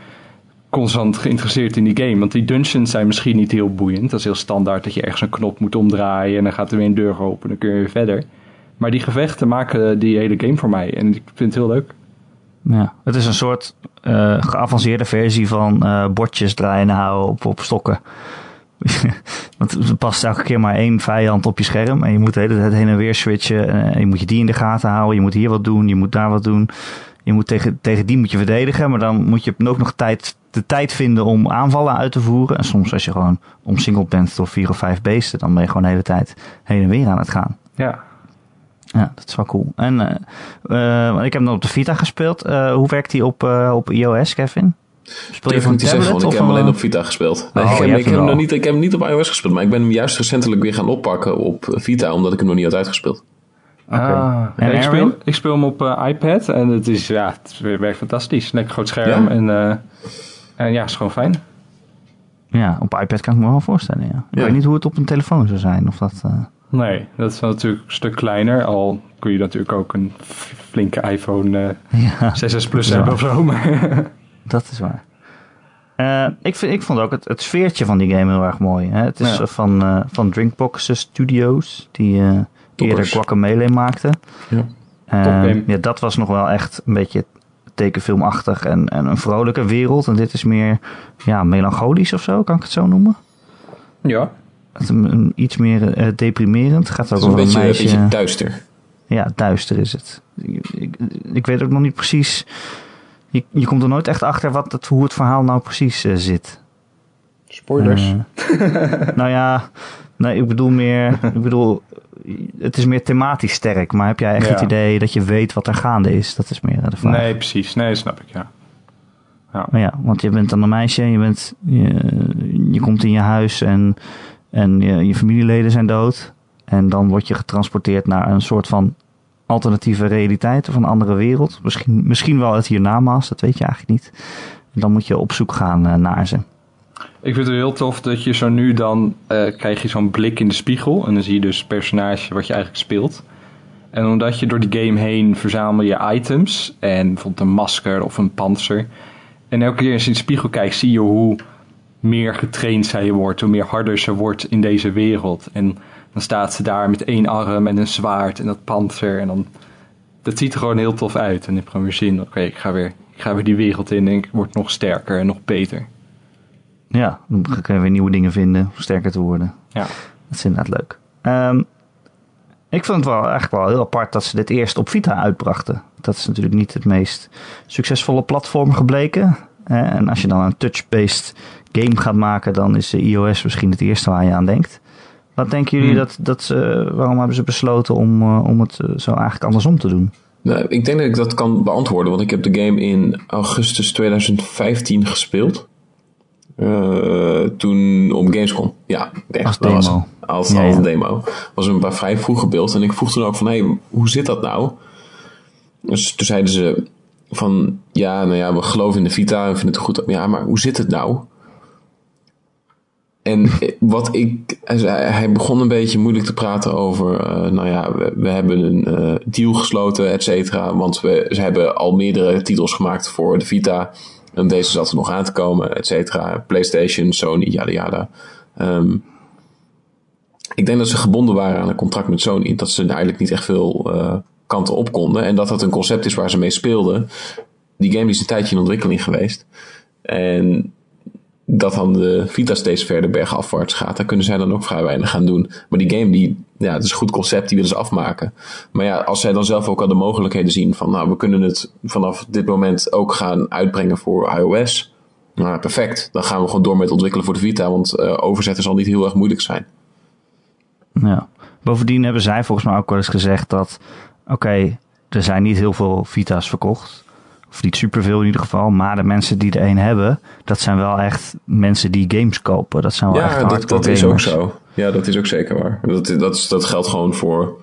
constant geïnteresseerd in die game. Want die dungeons zijn misschien niet heel boeiend. Dat is heel standaard dat je ergens een knop moet omdraaien en dan gaat er weer een deur open en dan kun je weer verder. Maar die gevechten maken die hele game voor mij en ik vind het heel leuk. Ja, het is een soort eh, geavanceerde versie van eh, bordjes draaien en houden op, op stokken. Want er past elke keer maar één vijand op je scherm. En je moet de hele tijd heen en weer switchen. En je moet je die in de gaten houden. Je moet hier wat doen. Je moet daar wat doen. Je moet tegen, tegen die moet je verdedigen. Maar dan moet je ook nog tijd, de tijd vinden om aanvallen uit te voeren. En soms als je gewoon omsingeld bent door vier of vijf beesten. Dan ben je gewoon de hele tijd heen en weer aan het gaan. Ja. Ja, dat is wel cool. En eh, eh, ik heb hem dan op de Vita gespeeld. Eh, hoe werkt die op, eh, op iOS, Kevin? Speel je van niet te zeggen, want ik heb hem een- alleen op Vita gespeeld. Nee, Oh, ik heb, ik hem nog niet, ik heb hem niet op iOS gespeeld, maar ik ben hem juist recentelijk weer gaan oppakken op Vita, omdat ik hem nog niet had uitgespeeld. Oké. Ah, En ik, speel, ik speel hem op eh, iPad en het is, ja, het werkt fantastisch. Lekker groot scherm Ja? en, eh, en ja, het is gewoon fijn. Ja, op iPad kan ik me wel voorstellen, ja. Ik Ja. weet niet hoe het op een telefoon zou zijn. Of dat, eh, Nee, dat is natuurlijk een stuk kleiner. Al kun je natuurlijk ook een flinke iPhone eh ja, 6S Plus hebben of zo. Maar dat is waar. Eh, ik, vind, ik vond ook het, het sfeertje van die game heel erg mooi. Hè? Het is Ja. eh, van, eh, van Drinkbox Studios, die eh eerder Toppers. Guacamelee maakte. Ja. Eh, Topgame. ja, dat was nog wel echt een beetje tekenfilmachtig en, en een vrolijke wereld. En dit is meer ja, melancholisch of zo, kan ik het zo noemen? Ja. Het is een- een- iets meer eh, deprimerend. Het gaat ook een over een beetje, een meisje. beetje duister. Ja, duister is het. Ik, ik, ik weet ook nog niet precies. Je, je komt er nooit echt achter wat het, hoe het verhaal nou precies eh, zit. Spoilers. Eh, nou ja, nee, ik bedoel meer. Ik bedoel, het is meer thematisch sterk. Maar heb jij echt Ja. het idee dat je weet wat er gaande is? Dat is meer de vraag. nee, precies. Nee, snap ik, ja. Maar ja, want je bent dan een meisje. Je, bent, je, je komt in je huis en, en je, familieleden zijn dood. En dan word je getransporteerd naar een soort van alternatieve realiteit of een andere wereld. Misschien, misschien wel het hiernamaals, dat weet je eigenlijk niet. Dan moet je op zoek gaan eh, naar ze. Ik vind het heel tof dat je zo nu dan eh, krijg je zo'n blik in de spiegel. En dan zie je dus het personage wat je eigenlijk speelt. En omdat je door die game heen verzamel je items. En bijvoorbeeld een masker of een panzer. En elke keer als je in de spiegel kijkt, zie je hoe meer getraind zij wordt. Hoe meer harder ze wordt in deze wereld. En dan staat ze daar met één arm en een zwaard en dat panzer. En dan, dat ziet er gewoon heel tof uit. En ik heb gewoon weer zin. Oké, ik ga weer, ik ga weer die wereld in en ik word nog sterker en nog beter. Ja, dan kun je weer nieuwe dingen vinden om sterker te worden. Ja. Dat is inderdaad leuk. Ehm, ik vond het wel eigenlijk wel heel apart dat ze dit eerst op Vita uitbrachten. Dat is natuurlijk niet het meest succesvolle platform gebleken. en als je dan een touch-based game gaat maken, dan is de iOS misschien het eerste waar je aan denkt. Wat denken jullie Hmm. dat, dat ze, waarom hebben ze besloten om, eh, om het eh, zo eigenlijk andersom te doen? Nou, ik denk dat ik dat kan beantwoorden, want ik heb de game in augustus 2015 gespeeld. Eh, toen op Gamescom. Ja, echt, Als was demo. het. als, Ja, als ja. demo. Was een paar vrij vroeg beeld. En ik vroeg toen ook van, hé, hey, hoe zit dat nou? Dus toen zeiden ze van, ja, nou ja, we geloven in de Vita en vinden het goed. Ja, maar hoe zit het nou? En wat ik, hij begon een beetje moeilijk te praten over, eh, nou ja, we, hebben een eh, deal gesloten, et cetera. Want we, ze hebben al meerdere titels gemaakt voor de Vita. En deze zat er nog aan te komen, et cetera. PlayStation, Sony, yada yada. Ehm, ik denk dat ze gebonden waren aan een contract met Sony. Dat ze eigenlijk niet echt veel eh, kanten op konden. En dat dat een concept is waar ze mee speelden. Die game is een tijdje in ontwikkeling geweest. En dat dan de Vita steeds verder bergafwaarts gaat, daar kunnen zij dan ook vrij weinig aan doen. Maar die game, die, ja, het is een goed concept, die willen ze afmaken. Maar ja, als zij dan zelf ook al de mogelijkheden zien van, nou, we kunnen het vanaf dit moment ook gaan uitbrengen voor iOS. Nou, perfect. Dan gaan we gewoon door met ontwikkelen voor de Vita, want eh, overzetten zal niet heel erg moeilijk zijn. Ja. Bovendien hebben zij volgens mij ook wel eens gezegd dat, oké, er zijn niet heel veel Vita's verkocht. Of niet superveel in ieder geval. Maar de mensen die er een hebben, dat zijn wel echt mensen die games kopen. Dat zijn wel echt Ja, dat, hardcore dat is ook zo. Ja, dat is ook zeker waar. Dat, dat, dat geldt gewoon voor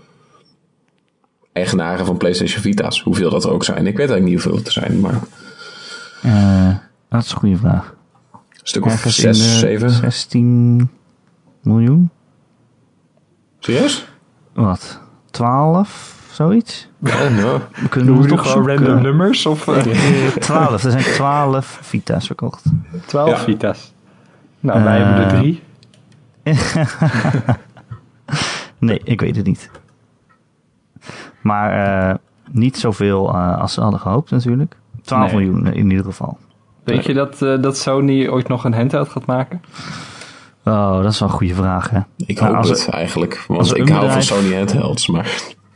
eigenaren van PlayStation Vita's. Hoeveel dat er ook zijn. Ik weet eigenlijk niet hoeveel het er zijn, maar een Eh, dat is een goede vraag. stuk of Ergens in de 6, 7. 16 miljoen? Serieus? Wat? 12? Zoiets? Ja. We kunnen we nu gewoon random nummers? Of eh, 12. Er zijn 12 Vita's verkocht. 12 Ja. Vita's? Nou, wij hebben er Eh, drie. Nee, ik weet het niet. Maar eh, niet zoveel eh, als ze hadden gehoopt natuurlijk. 12 Nee. miljoen in ieder geval. Weet je dat, eh, dat Sony ooit nog een handheld gaat maken? Oh, dat is wel een goede vraag hè. Ik Nou, hoop als het eigenlijk. Want ik hou van Sony handhelds. Maar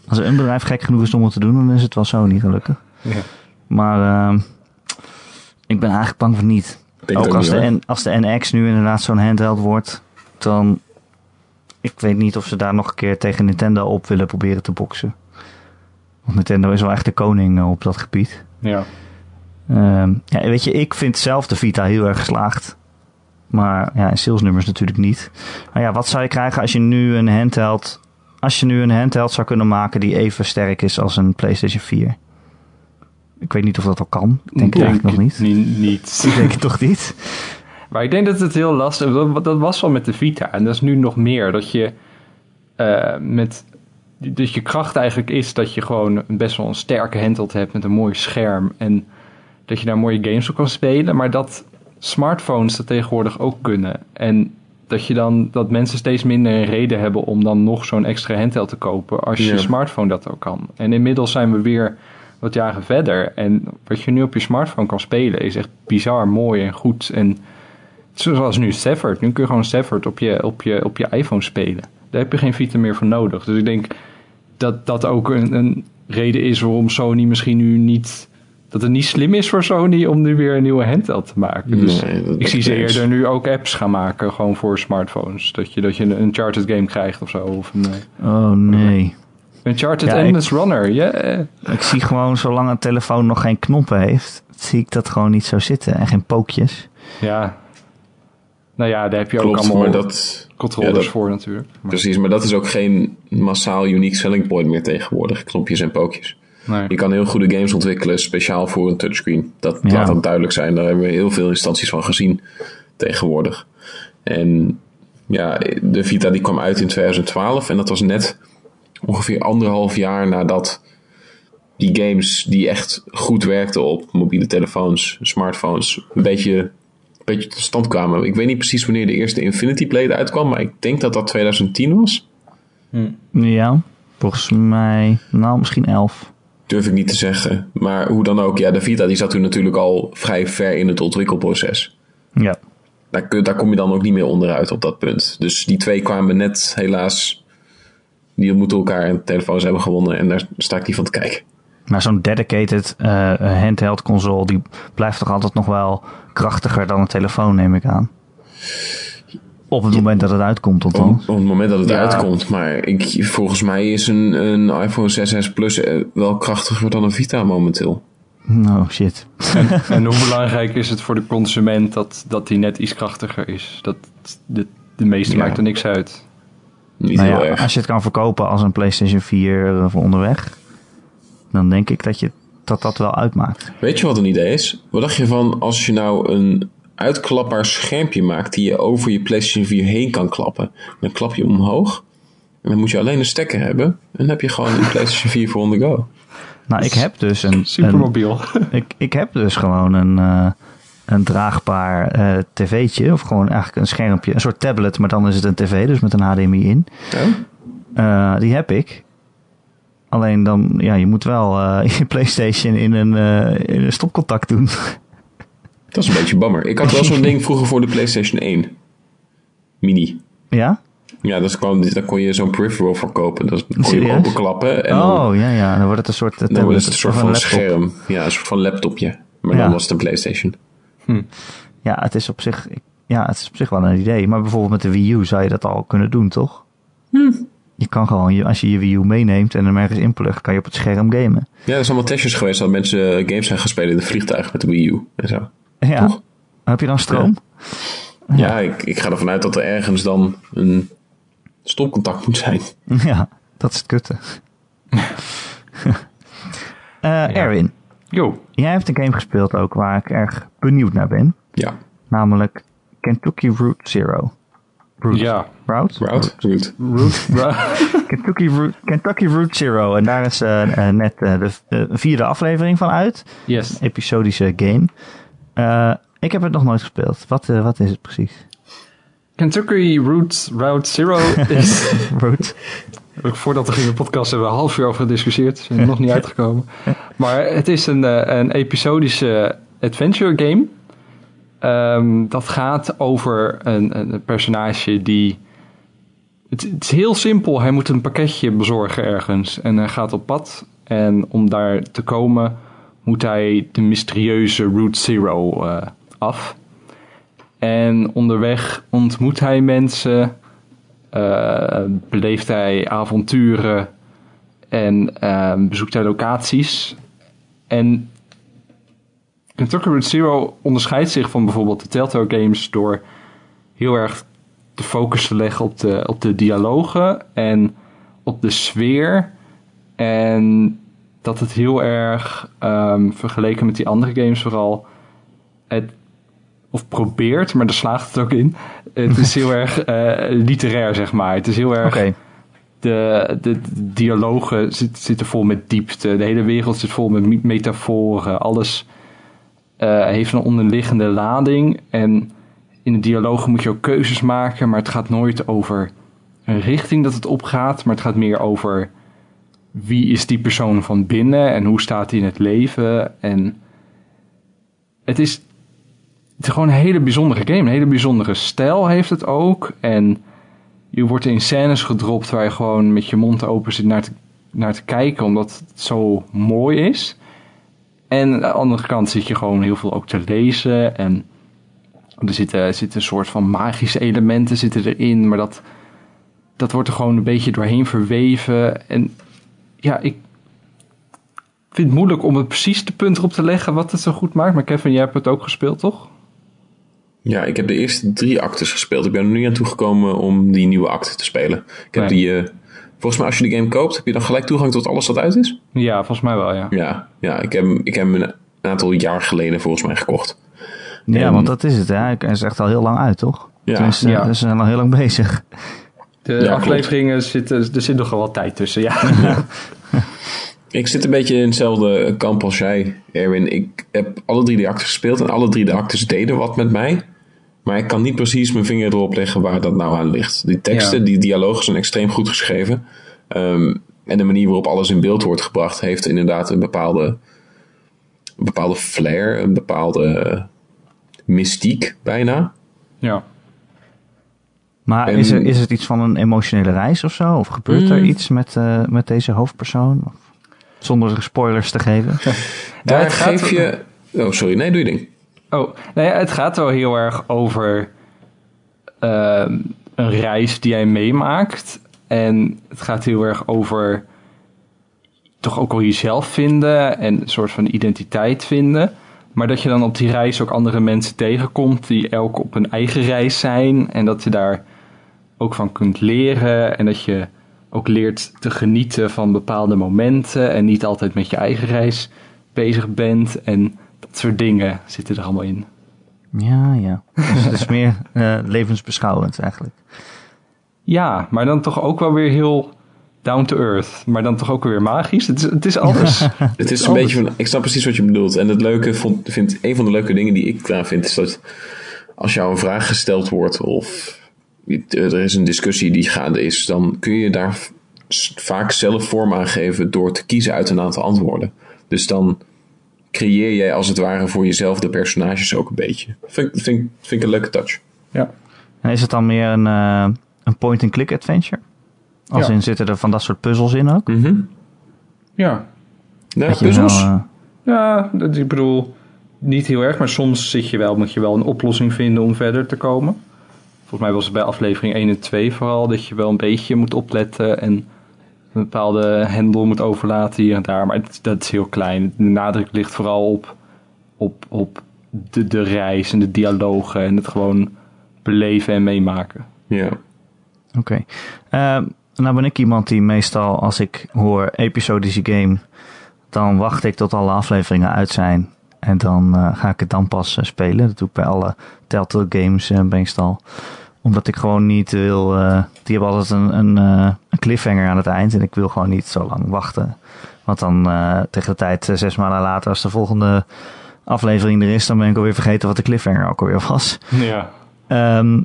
Als er een bedrijf gek genoeg is om het te doen, dan is het wel Sony gelukkig. Ja. Maar ehm, ik ben eigenlijk bang van niet. denk Ook als niet de. N, als de NX nu inderdaad zo'n handheld wordt, dan... Ik weet niet of ze daar nog een keer tegen Nintendo op willen proberen te boksen. Want Nintendo is wel echt de koning eh, op dat gebied. Ja. Ehm, ja, weet je, ik vind zelf de Vita heel erg geslaagd. Maar ja, in salesnummers natuurlijk niet. Maar ja, wat zou je krijgen als je nu een handheld... Als je nu een handheld zou kunnen maken die even sterk is als een PlayStation 4? Ik weet niet of dat al kan. Ik denk het eigenlijk nog niet. Niet. niet. Ik denk het toch niet? Maar ik denk dat het heel lastig is. Dat, dat was wel met de Vita. En dat is nu nog meer. Dat je eh, met. Dus je kracht eigenlijk is dat je gewoon een best wel een sterke handheld hebt met een mooi scherm. En dat je daar mooie games op kan spelen. Maar dat smartphones dat tegenwoordig ook kunnen. En dat je dan dat mensen steeds minder een reden hebben om dan nog zo'n extra handheld te kopen als je Ja. smartphone dat ook kan. En inmiddels zijn we weer wat jaren verder. En wat je nu op je smartphone kan spelen is echt bizar mooi en goed. En zoals nu Stafford. Nu kun je gewoon Stafford op je, op je, op je iPhone spelen. Daar heb je geen Vita meer voor nodig. Dus ik denk dat dat ook een, een reden is waarom Sony misschien nu niet... Dat het niet slim is voor Sony om nu weer een nieuwe handheld te maken. Dus Nee, ik zie ze eerder nu ook apps gaan maken, gewoon voor smartphones. Dat je, dat je een Uncharted game krijgt of zo. Of een eh, Oh nee. Uncharted Ja, ik- Endless Runner, ja. Ik zie gewoon, zolang een telefoon nog geen knoppen heeft, zie ik dat gewoon niet zo zitten. En geen pookjes. Ja. Nou ja, daar heb je ook allemaal maar dat... controllers ja, dat- voor natuurlijk. Maar, Precies, maar dat is ook geen massaal unique selling point meer tegenwoordig. Knopjes en pookjes. Nee. Je kan heel goede games ontwikkelen speciaal voor een touchscreen. Dat Ja. laat dat duidelijk zijn. Daar hebben we heel veel instanties van gezien tegenwoordig. En ja, de Vita die kwam uit in 2012 en dat was net ongeveer anderhalf jaar nadat die games die echt goed werkten op mobiele telefoons, smartphones, een beetje, een beetje tot stand kwamen. Ik weet niet precies wanneer de eerste Infinity Blade uitkwam, maar ik denk dat dat 2010 was. Ja, volgens mij, nou misschien elf. Durf ik niet te zeggen. Maar hoe dan ook, ja, de Vita die zat toen natuurlijk al vrij ver in het ontwikkelproces. Ja. Daar, kun- daar kom je dan ook niet meer onderuit op dat punt. Dus die twee kwamen net helaas. Die ontmoeten elkaar en telefoons hebben gewonnen. En daar sta ik niet van te kijken. Maar zo'n dedicated eh, handheld console, die blijft toch altijd nog wel krachtiger dan een telefoon, neem ik aan. Op het moment dat het uitkomt, Op, althans. op het moment dat het Ja. uitkomt. Maar ik, volgens mij is een, een iPhone 6s Plus eh, wel krachtiger dan een Vita momenteel. Oh shit. En hoe belangrijk is het voor de consument dat, dat die net iets krachtiger is? Dat, de, de meeste Ja. maakt er niks uit. Niet Nou heel ja, erg. als je het kan verkopen als een PlayStation 4 voor onderweg, dan denk ik dat je, dat, dat wel uitmaakt. Weet je wat een idee is? Wat dacht je van als je nou een uitklapbaar schermpje maakt die je over je PlayStation 4 heen kan klappen? Dan klap je hem omhoog en dan moet je alleen een stekker hebben en dan heb je gewoon een PlayStation 4 voor on the go. Nou, ik heb dus een, Super een mobiel. ik, ik heb dus gewoon een, eh, een draagbaar eh, tv'tje, of gewoon eigenlijk een schermpje, een soort tablet, maar dan is het een tv, dus met een HDMI in. Ja? Eh, die heb ik. Alleen dan, ja, je moet wel eh, je PlayStation in een, eh, in een stopcontact doen. Dat is een beetje bammer. Ik had wel zo'n ding vroeger voor de PlayStation 1. Mini. ja? Ja, dat kwam, daar kon je zo'n peripheral voor kopen. Dat kon je hem Serieus? openklappen en dan, Oh, ja, ja. Dan wordt het een soort eh, dan was het een soort van scherm. Ja, een soort van laptopje. Maar Ja. dan was het een PlayStation. Ja, het is op zich, ik- ja, het is op zich wel een idee. Maar bijvoorbeeld met de Wii U zou je dat al kunnen doen, toch? Je kan gewoon, je- als je je Wii U meeneemt en hem ergens inplugt, kan je op het scherm gamen. Ja, er zijn allemaal testjes geweest dat mensen games zijn spelen in het vliegtuig met de Wii U en zo. Ja. Toch? Heb je dan stroom? Ja, ik, ik ga ervan uit dat er ergens dan een stopcontact moet zijn. Ja, dat is het kutte. Eh, Erwin, Yo. jij hebt een game gespeeld ook waar ik erg benieuwd naar ben. Ja, Namelijk Kentucky Route Zero. Route. Ja. Route? route, route. Root. Kentucky Route, Kentucky Route Zero. En daar is eh, eh, net de vierde aflevering van uit. yes. Episodische game. Eh, ik heb het nog nooit gespeeld. Wat, eh, wat is het precies? Kentucky Route, Route Zero is... Route. Voordat we gingen podcast hebben we een half uur over gediscussieerd. Zijn er nog niet uitgekomen. Maar het is een, eh, een episodische adventure game. Ehm, dat gaat over een, een personage die... Het, het is heel simpel. Hij moet een pakketje bezorgen ergens. En hij gaat op pad. En om daar te komen moet hij de mysterieuze Route Zero eh, af. En onderweg ontmoet hij mensen eh, beleeft hij avonturen en eh, bezoekt hij locaties. En Kentucky Route Zero onderscheidt zich van bijvoorbeeld de Telltale Games door heel erg de focus te leggen op de, op de dialogen en op de sfeer. En dat het heel erg, ehm, vergeleken met die andere games vooral, het of probeert, maar daar slaagt het ook in. Het is heel erg eh, literair, zeg maar. Het is heel erg. De, de, de dialogen zit, zitten vol met diepte. De hele wereld zit vol met me- metaforen. Alles eh, heeft een onderliggende lading. En in de dialogen moet je ook keuzes maken, maar het gaat nooit over een richting dat het opgaat, maar het gaat meer over wie is die persoon van binnen en hoe staat hij in het leven. En het is, het is gewoon een hele bijzondere game, een hele bijzondere stijl heeft het ook. En je wordt in scènes gedropt waar je gewoon met je mond open zit naar te, naar te kijken, omdat het zo mooi is. En aan de andere kant zit je gewoon heel veel ook te lezen. En er zitten, een soort van magische elementen zitten erin. Maar dat, dat wordt er gewoon een beetje doorheen verweven. En ja, ik vind het moeilijk om het precies de punt erop te leggen wat het zo goed maakt. Maar Kevin, jij hebt het ook gespeeld, toch? Ja, ik heb de eerste drie actes gespeeld. Ik ben er nu aan toegekomen om die nieuwe acte te spelen. Ik heb Nee. die, eh, volgens mij als je de game koopt, heb je dan gelijk toegang tot alles wat uit is? Ja, volgens mij wel, ja. Ja, ja ik, heb, hem- ik heb hem een aantal jaar geleden volgens mij gekocht. Ja, want dat is het. Hè. Hij is echt al heel lang uit, toch? Ja. Tenminste, Ja. Ze zijn al heel lang bezig. De afleveringen zitten, er zit nog wel wat tijd tussen, ja. Ik zit een beetje in hetzelfde kamp als jij, Erwin. Ik heb alle drie de actes gespeeld en alle drie de actes deden wat met mij. Maar ik kan niet precies mijn vinger erop leggen waar dat nou aan ligt. Die teksten, Ja. die dialogen zijn extreem goed geschreven. Ehm, en de manier waarop alles in beeld wordt gebracht heeft inderdaad een bepaalde, een bepaalde flair, een bepaalde mystiek bijna. ja. Maar En- is, er, is het iets van een emotionele reis of zo? Of gebeurt er Mm. iets met, eh, met deze hoofdpersoon? Of, zonder spoilers te geven. Daar het gaat- geef je... Oh, sorry. Nee, doe je ding. Oh, nou ja, het gaat wel heel erg over ehm, een reis die jij meemaakt. En het gaat heel erg over toch ook wel jezelf vinden en een soort van identiteit vinden. Maar dat je dan op die reis ook andere mensen tegenkomt die elk op een eigen reis zijn. En dat je daar ook van kunt leren. En dat je ook leert te genieten van bepaalde momenten. En niet altijd met je eigen reis bezig bent. En dat soort dingen zitten er allemaal in. Ja, ja. Dus het is meer eh, levensbeschouwend eigenlijk. Ja, maar dan toch ook wel weer heel down to earth. Maar dan toch ook weer magisch. Het is, het is alles. Het is een Alles. beetje van, ik snap precies wat je bedoelt. En het leuke vond, vind, een van de leuke dingen die ik daar vind, is dat als jou een vraag gesteld wordt of er is een discussie die gaande is, dan kun je daar vaak zelf vorm aan geven door te kiezen uit een aantal antwoorden. Dus dan creëer jij als het ware voor jezelf de personages ook een beetje. Vind, ik- vind, vind ik een leuke touch. ja. En is het dan meer een, eh, een point-and-click adventure? Als Ja. in zitten er van dat soort puzzels in ook? Mhm. Ja. Ja, Dat je puzzels. wel, eh, Ja, dat, ik bedoel, niet heel erg. Maar soms zit je wel, moet je wel een oplossing vinden om verder te komen. Volgens mij was het bij aflevering 1 en 2 vooral dat je wel een beetje moet opletten en een bepaalde hendel moet overlaten hier en daar. Maar het, dat is heel klein. De nadruk ligt vooral op, op, op de, de reis en de dialogen en het gewoon beleven en meemaken. Ja. Oké. Eh, nou ben ik iemand die meestal als ik hoor episodische game, dan wacht ik tot alle afleveringen uit zijn. En dan eh, ga ik het dan pas eh, spelen. Dat doe ik bij alle Telltale games meestal. Omdat ik gewoon niet wil... eh, die hebben altijd een, een, eh, een cliffhanger aan het eind. En ik wil gewoon niet zo lang wachten. Want dan eh, tegen de tijd, zes maanden later, als de volgende aflevering er is... dan ben ik alweer vergeten wat de cliffhanger ook alweer was. Ja. Ehm,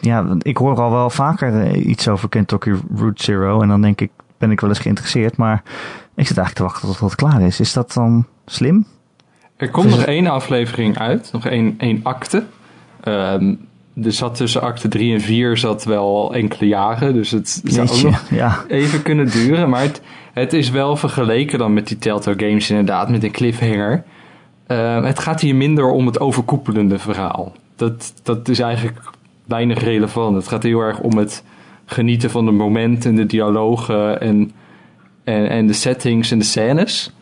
ja, ik hoor al wel vaker iets over Kentucky Route Zero. En dan denk ik, ben ik wel eens geïnteresseerd. Maar ik zit eigenlijk te wachten tot het klaar is. Is dat dan slim? Er komt nog één aflevering uit, nog één, één acte. Ehm, er zat tussen acte 3 en 4 zat wel enkele jaren, dus het zou ook nog ja. even kunnen duren. Maar het, het is wel vergeleken dan met die Telltale Games inderdaad, met een cliffhanger. Ehm, het gaat hier minder om het overkoepelende verhaal. Dat, dat is eigenlijk weinig relevant. Het gaat heel erg om het genieten van de momenten, de dialogen en, en, en de settings en de scènes.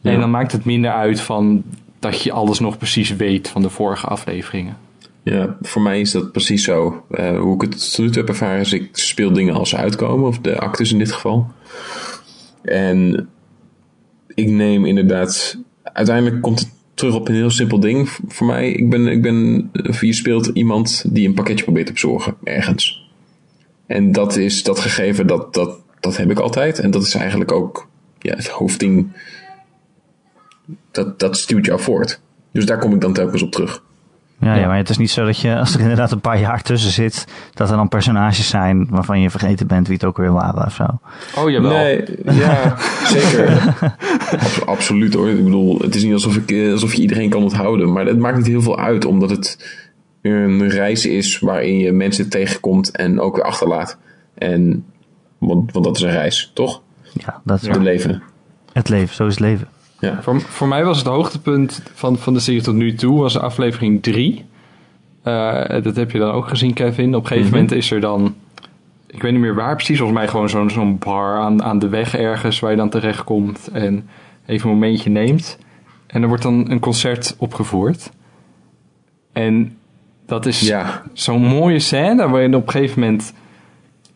Ja. En dan maakt het minder uit van dat je alles nog precies weet van de vorige afleveringen. Ja, voor mij is dat precies zo. Eh, hoe ik het tot nu toe heb ervaren is, ik speel dingen als ze uitkomen, of de actes in dit geval. En ik neem inderdaad, uiteindelijk komt het terug op een heel simpel ding voor mij. Ik ben, ik ben, of je speelt iemand die een pakketje probeert te bezorgen, ergens. En dat is dat gegeven, dat, dat, dat heb ik altijd. En dat is eigenlijk ook ja, het hoofdding dat, dat stuurt jou voort. Dus daar kom ik dan telkens op terug. Ja, ja, maar het is niet zo dat je, als er inderdaad een paar jaar tussen zit, dat er dan personages zijn waarvan je vergeten bent wie het ook weer waren of zo. Oh, jawel. Nee, ja, zeker. Abs- absoluut hoor. Ik bedoel, het is niet alsof, ik, eh, alsof je iedereen kan onthouden. Maar het maakt niet heel veel uit, omdat het een reis is waarin je mensen tegenkomt en ook weer achterlaat. En, want, want dat is een reis, toch? Ja, dat is Het leven. het leven, zo is het leven. Ja. Voor, voor mij was het hoogtepunt van, van de serie tot nu toe was aflevering 3. dat heb je dan ook gezien, Kevin. Op een gegeven Mhm. moment is er dan... Ik weet niet meer waar precies. Volgens mij gewoon zo'n zo'n bar aan, aan de weg ergens... waar je dan terechtkomt en even een momentje neemt. En er wordt dan een concert opgevoerd. En dat is Ja. zo'n mooie scène... waarin op een gegeven moment...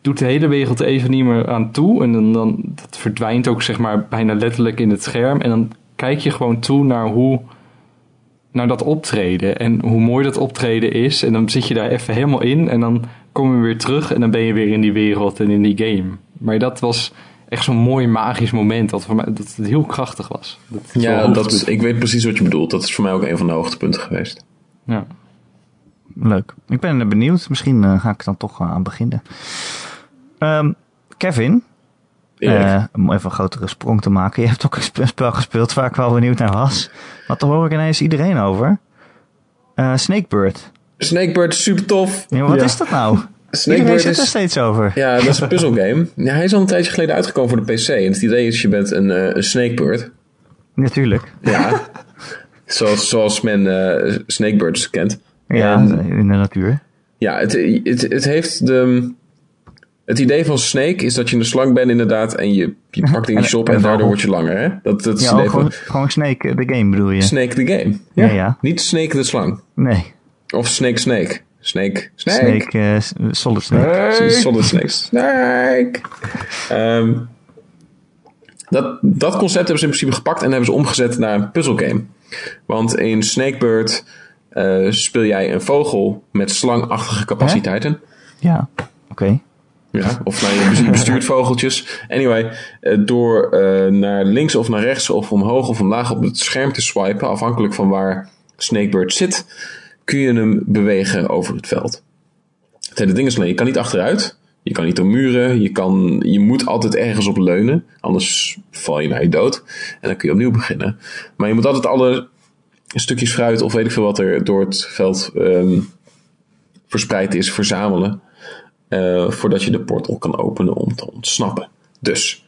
doet de hele wereld er even niet meer aan toe. En dan, dan dat verdwijnt ook zeg maar bijna letterlijk in het scherm. En dan kijk je gewoon toe naar hoe naar dat optreden en hoe mooi dat optreden is. En dan zit je daar even helemaal in en dan kom je weer terug en dan ben je weer in die wereld en in die game. Maar dat was echt zo'n mooi magisch moment dat voor mij dat het heel krachtig was. Dat Ja, dat, ik weet precies wat je bedoelt. Dat is voor mij ook een van de hoogtepunten geweest. ja. Leuk. Ik ben benieuwd. Misschien eh, ga ik er dan toch eh, aan beginnen. Ehm, Kevin, eh, om even een grotere sprong te maken. Je hebt ook een sp- spel gespeeld waar ik wel benieuwd naar was. Maar daar hoor ik ineens iedereen over. Eh, Snakebird. Snakebird is super tof. Ja, wat Ja. is dat nou? iedereen Snakebird zit er is, steeds over. ja, dat is een puzzelgame. Ja, hij is al een tijdje geleden uitgekomen voor de PC. En het idee is, je bent een, eh, een snakebird. Natuurlijk. Ja. zoals, zoals men eh, snakebirds kent. Ja, En- in de natuur. Ja, het, het, het heeft de... Het idee van Snake is dat je een slang bent inderdaad en je, je pakt dingetjes En- op en en daardoor word je langer, hè? Dat, dat is Ja, idee gewoon, van gewoon Snake, de game bedoel je? Snake the Game. Ja, ja. Niet Snake de slang. Nee. Of Snake Snake. Snake. Snake. Snake, eh, Solid Snake. Snake. Solid Snake. Snake. Ehm, dat, dat concept hebben ze in principe gepakt en hebben ze omgezet naar een puzzelgame. Want in Snakebird eh, speel jij een vogel met slangachtige capaciteiten. Ja, oké. Ja, of nou, je bestu- bestuurt vogeltjes. Anyway, eh, door eh, naar links of naar rechts of omhoog of omlaag op het scherm te swipen, afhankelijk van waar Snakebird zit, kun je hem bewegen over het veld. Het hele ding is alleen, je kan niet achteruit, je kan niet door muren, je, kan, je moet altijd ergens op leunen, anders val je naar je dood en dan kun je opnieuw beginnen. Maar je moet altijd alle stukjes fruit of weet ik veel wat er door het veld ehm, verspreid is, verzamelen. Eh, voordat je de portal kan openen om te ontsnappen. Dus.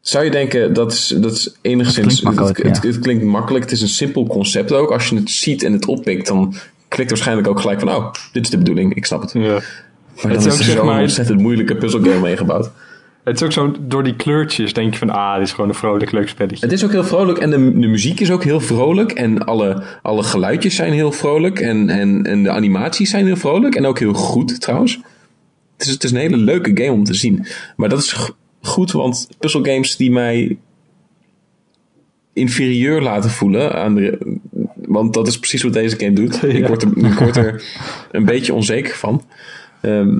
Zou je denken, dat is, dat is enigszins. klinkt makkelijk, het, het, ja. het klinkt makkelijk. Het is een simpel concept ook. Als je het ziet en het oppikt, dan klikt waarschijnlijk ook gelijk van: oh, dit is de bedoeling, ik snap het. Ja. Maar Het dan is is ook, er zeg zo'n maar- ontzettend moeilijke puzzelgame meegebouwd. Het is ook zo, door die kleurtjes denk je van, ah, dit is gewoon een vrolijk leuk spelletje. Het is ook heel vrolijk en de, de muziek is ook heel vrolijk. En alle, alle geluidjes zijn heel vrolijk. En, en, en de animaties zijn heel vrolijk. En ook heel goed trouwens. Het is, het is een hele leuke game om te zien. Maar dat is goed, want puzzelgames die mij inferieur laten voelen. Aan de, want dat is precies wat deze game doet. Ik, word er, ik word er een beetje onzeker van. Ehm,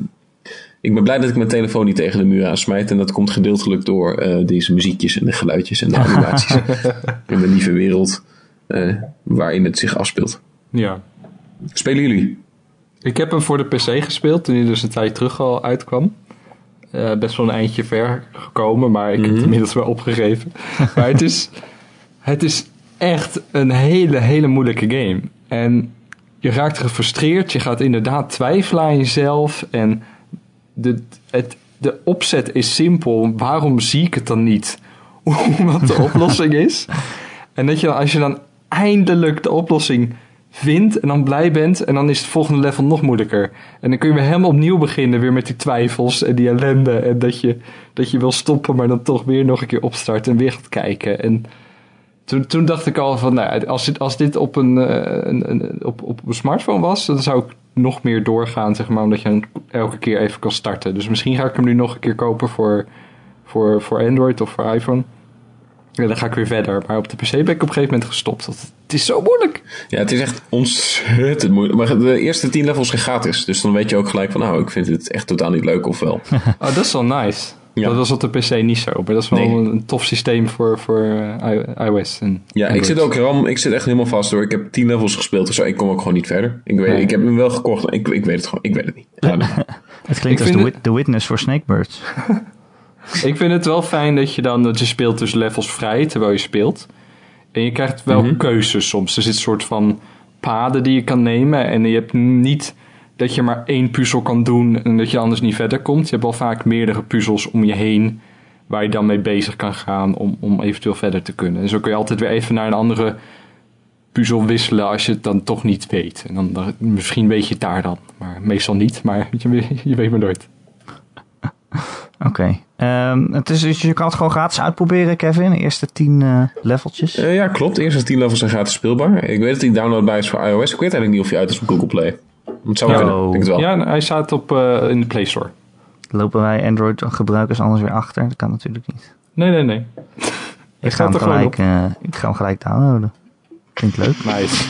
ik ben blij dat ik mijn telefoon niet tegen de muur aansmijt. En dat komt gedeeltelijk door eh, deze muziekjes en de geluidjes en de animaties. in de lieve wereld eh, waarin het zich afspeelt. Ja. Spelen jullie? Ik heb hem voor de PC gespeeld toen hij dus een tijd terug al uitkwam. Eh, best wel een eindje ver gekomen, maar ik heb het inmiddels wel opgegeven. maar het is, het is echt een hele, hele moeilijke game. En je raakt gefrustreerd, je gaat inderdaad twijfelen aan jezelf. En de, het, de opzet is simpel. Waarom zie ik het dan niet? Wat de oplossing is. En dat je dan, als je dan eindelijk de oplossing vindt en dan blij bent, en dan is het volgende level nog moeilijker. En dan kun je weer helemaal opnieuw beginnen, weer met die twijfels en die ellende. En dat je, dat je wil stoppen, maar dan toch weer nog een keer opstart en weer gaat kijken. En toen, toen dacht ik al van, nou, als dit, als dit op, een, eh, een, een, op, op een smartphone was, dan zou ik nog meer doorgaan, zeg maar, omdat je hem elke keer even kan starten. Dus misschien ga ik hem nu nog een keer kopen voor, voor, voor Android of voor iPhone. Ja, dan ga ik weer verder. Maar op de PC ben ik op een gegeven moment gestopt. Want het is zo moeilijk. Ja, het is echt ontzettend moeilijk. Maar de eerste tien levels zijn gratis. Dus dan weet je ook gelijk van, nou, ik vind het echt totaal niet leuk of wel. Oh, dat is wel nice. Ja. Dat was op de PC niet zo. Maar dat is wel Nee. een, een tof systeem voor, voor eh, iOS. En Ja, ik zit ook ram, ik zit echt helemaal vast hoor. Ik heb 10 levels gespeeld of zo. Ik kom ook gewoon niet verder. Ik, weet, Nee. ik heb hem wel gekocht. Ik, ik weet het gewoon. Ik weet het niet. Ja. Het klinkt Ik als Wit- The Witness voor Snakebirds. Ik vind het wel fijn dat je dan dat je speelt dus levels vrij terwijl je speelt. En je krijgt wel Mhm. keuzes soms. Er zit een soort van paden die je kan nemen. En je hebt niet dat je maar één puzzel kan doen en dat je anders niet verder komt. Je hebt wel vaak meerdere puzzels om je heen waar je dan mee bezig kan gaan om, om eventueel verder te kunnen. En zo kun je altijd weer even naar een andere puzzel wisselen als je het dan toch niet weet. En dan, dan- misschien weet je het daar dan, maar meestal niet. Maar je, je weet maar nooit. Oké. Ehm, het is, dus je kan het gewoon gratis uitproberen, Kevin. De eerste tien eh, leveltjes. Eh, ja, klopt. De eerste 10 levels zijn gratis speelbaar. Ik weet dat die downloadbaar is voor iOS. Ik weet eigenlijk niet of hij uit is op Google Play. Het zou Ja. kunnen. Ik denk het wel. Ja, en hij staat op, eh, in de Play Store. Lopen wij Android-gebruikers anders weer achter? Dat kan natuurlijk niet. Nee, nee, nee. Ik ga, hem gelijk, eh, ik ga hem gelijk downloaden. Klinkt leuk. Nice.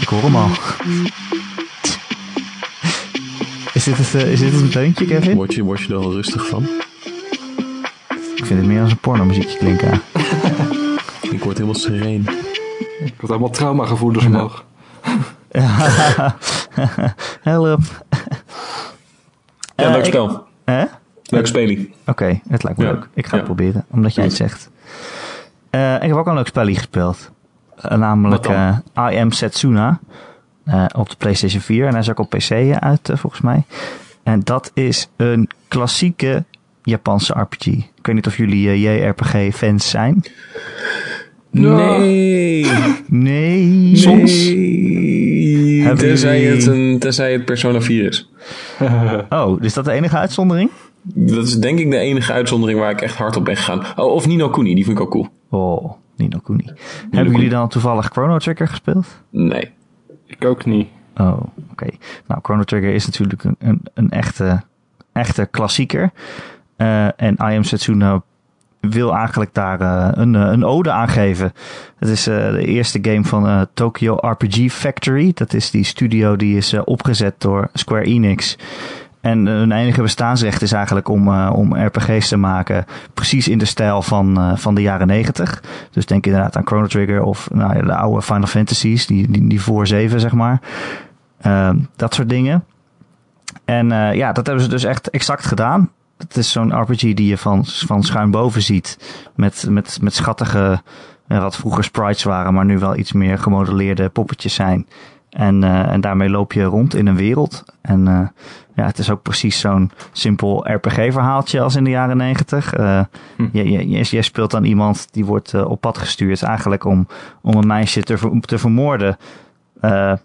Ik hoor hem al. Is dit het, eh, is dit het een deuntje, Kevin? Word je, word je er al rustig van? Ik vind het meer als een pornomuziekje klinken. Ik word helemaal sereen. Ik had allemaal traumagevoelens omhoog. Help. Ja, Eh, leuk spel. Hè? Leuk spelie. Oké, het lijkt me Ja. leuk. Ik ga het Ja. proberen, omdat jij het zegt. Eh, ik heb ook een leuk spelje gespeeld. Eh, namelijk eh, I Am Setsuna. Eh, op de PlayStation 4. En hij is ook op PC uit, eh, volgens mij. En dat is een klassieke Japanse RPG. Ik weet niet of jullie eh, JRPG-fans zijn. Nee. Nee. Soms. Nee. Tenzij jullie- het, een, tenzij het Persona 4 is. Oh, is dat de enige uitzondering? Dat is denk ik de enige uitzondering waar ik echt hard op ben gegaan. Oh, of Nino Kuni, die vind ik ook cool. Oh, Nino Kuni. Hebben Kuni. jullie dan toevallig Chrono Trigger gespeeld? Nee. Ik ook niet. Oh, oké. Nou, Chrono Trigger is natuurlijk een, een, een echte, echte klassieker. Eh, en I Am Setsuna wil eigenlijk daar eh, een, een ode aan geven. Het is eh, de eerste game van Tokyo RPG Factory. Dat is die studio die is opgezet door Square Enix. En eh, hun enige bestaansrecht is eigenlijk om, eh, om RPG's te maken. Precies in de stijl van, eh, van de jaren negentig. Dus denk inderdaad aan Chrono Trigger of nou, de oude Final Fantasies. Die, die, die voor zeven, zeg maar. Ehm, dat soort dingen. En ja, dat hebben ze dus echt exact gedaan. Het is zo'n RPG die je van, van schuin boven ziet. Met, met, met schattige, wat vroeger sprites waren, maar nu wel iets meer gemodelleerde poppetjes zijn. En, eh, en daarmee loop je rond in een wereld. En eh, ja, het is ook precies zo'n simpel RPG-verhaaltje als in de jaren negentig. Hm. je, je, je, speelt dan iemand die wordt op pad gestuurd, eigenlijk om, om een meisje te, te vermoorden.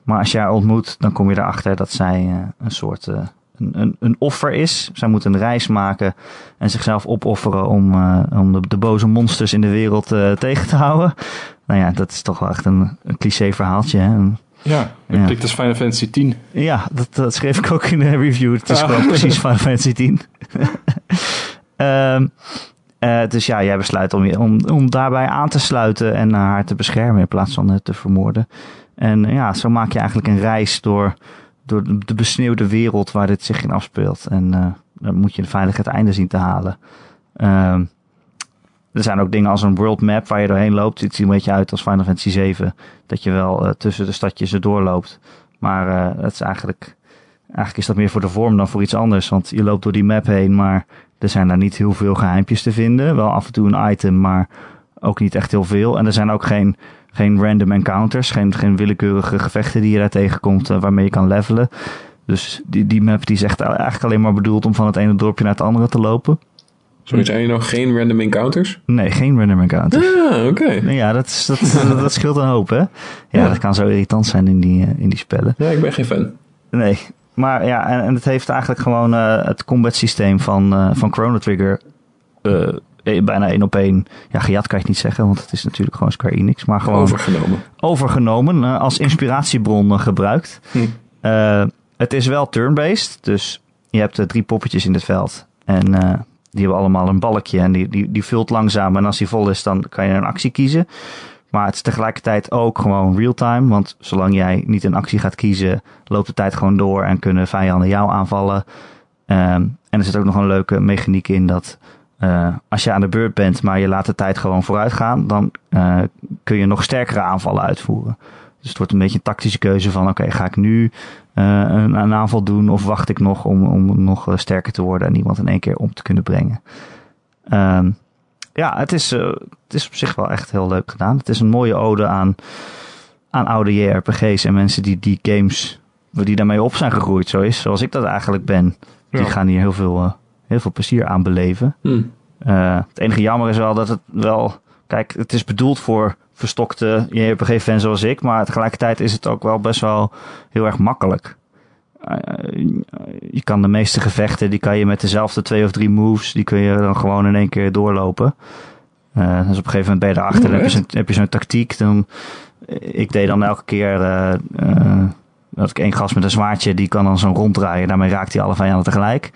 Maar als je haar ontmoet, dan kom je erachter dat zij een soort een, een, een offer is. Zij moet een reis maken en zichzelf opofferen om, om de, de boze monsters in de wereld tegen te houden. Nou ja, dat is toch wel echt een, een cliché verhaaltje. Hè? Een- Ja, dat Ja. klinkt als Final Fantasy 10. ja, dat, dat schreef ik ook in de review. Het is Ah. gewoon precies Final Fantasy 10. Ehm, eh, dus ja, jij besluit om, je, om, om daarbij aan te sluiten en haar te beschermen in plaats van het te vermoorden. En eh, ja, zo maak je eigenlijk een reis door, door de- de besneeuwde wereld waar dit zich in afspeelt. En eh, dan moet je veilig het einde zien te halen. Ehm, er zijn ook dingen als een world map waar je doorheen loopt. Het ziet een beetje uit als Final Fantasy 7. Dat je wel eh, tussen de stadjes erdoor loopt. Maar eh, het is eigenlijk, eigenlijk is dat meer voor de vorm dan voor iets anders. Want je loopt door die map heen, maar er zijn daar niet heel veel geheimpjes te vinden. Wel af en toe een item, maar ook niet echt heel veel. En er zijn ook geen, geen random encounters, geen, geen willekeurige gevechten die je daar tegenkomt eh, waarmee je kan levelen. Dus die, die map die is echt eigenlijk alleen maar bedoeld om van het ene dorpje naar het andere te lopen. Sorry, zijn er nog geen random encounters? Nee, geen random encounters. Ah, oké. Ja, dat, is, dat, dat, dat scheelt een hoop, hè? Ja, Ja. dat kan zo irritant zijn in die, eh, in die spellen. Ja, ik ben geen fan. Nee, maar ja, en, en het heeft eigenlijk gewoon eh, het combat systeem van, eh, van Chrono Trigger bijna één op één. Ja, gejat kan je het niet zeggen, want het is natuurlijk gewoon Square Enix, maar gewoon Overgenomen. overgenomen, als inspiratiebron gebruikt. Hm. Het is wel turn-based, dus je hebt drie poppetjes in het veld. En die hebben allemaal een balkje en die, die, die vult langzaam. En als die vol is, dan kan je een actie kiezen. Maar het is tegelijkertijd ook gewoon real-time. Want zolang jij niet een actie gaat kiezen, loopt de tijd gewoon door en kunnen vijanden jou aanvallen. Ehm, en er zit ook nog een leuke mechaniek in dat eh, als je aan de beurt bent, maar je laat de tijd gewoon vooruit gaan, dan uh, kun je nog sterkere aanvallen uitvoeren. Dus het wordt een beetje een tactische keuze van oké, ga ik nu uh, een, een, aanval doen of wacht ik nog om, om nog sterker te worden en iemand in één keer om te kunnen brengen. Um, ja, het is, het is op zich wel echt heel leuk gedaan. Het is een mooie ode aan, aan oude JRPG's en mensen die die games, die daarmee op zijn gegroeid, zo is, zoals ik dat eigenlijk ben. Die gaan hier heel veel heel veel plezier aan beleven. Hmm. Uh, het enige jammer is wel dat het wel... Kijk, het is bedoeld voor verstokte JRPG-fans zoals ik. Maar tegelijkertijd is het ook wel best wel heel erg makkelijk. Uh, je kan de meeste gevechten, die kan je met dezelfde twee of drie moves... die kun je dan gewoon in één keer doorlopen. Uh, dus op een gegeven moment ben je dan heb je zo'n tactiek. Dan, ik deed dan elke keer... dat ik één gast met een zwaardje, die kan dan zo ronddraaien. Daarmee raakt hij alle vijanden tegelijk.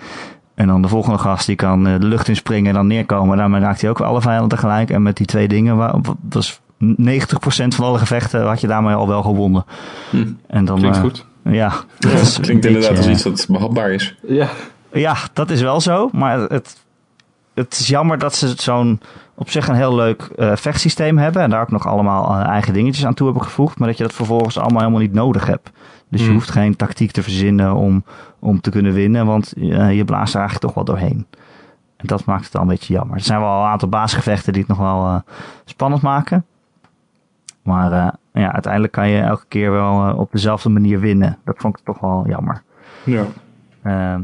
En dan de volgende gast die kan de lucht in springen en dan neerkomen. Daarmee raakt hij ook alle vijanden tegelijk. En met die twee dingen, is 90% van alle gevechten had je daarmee al wel gewonnen. Hm. En dan, klinkt uh, goed. Ja, dat klinkt inderdaad als iets dat behapbaar is. Ja. ja, dat is wel zo. Maar het, het is jammer dat ze zo'n op zich een heel leuk uh, vechtsysteem hebben. En daar ook nog allemaal uh, eigen dingetjes aan toe hebben gevoegd. Maar dat je dat vervolgens allemaal helemaal niet nodig hebt. Dus je Hmm. hoeft geen tactiek te verzinnen om, om te kunnen winnen. Want uh, je blaast er eigenlijk toch wel doorheen. En dat maakt het al een beetje jammer. Er zijn wel een aantal baasgevechten die het nog wel uh, spannend maken. Maar uh, ja, uiteindelijk kan je elke keer wel op dezelfde manier winnen. Dat vond ik toch wel jammer. Ja. Ehm,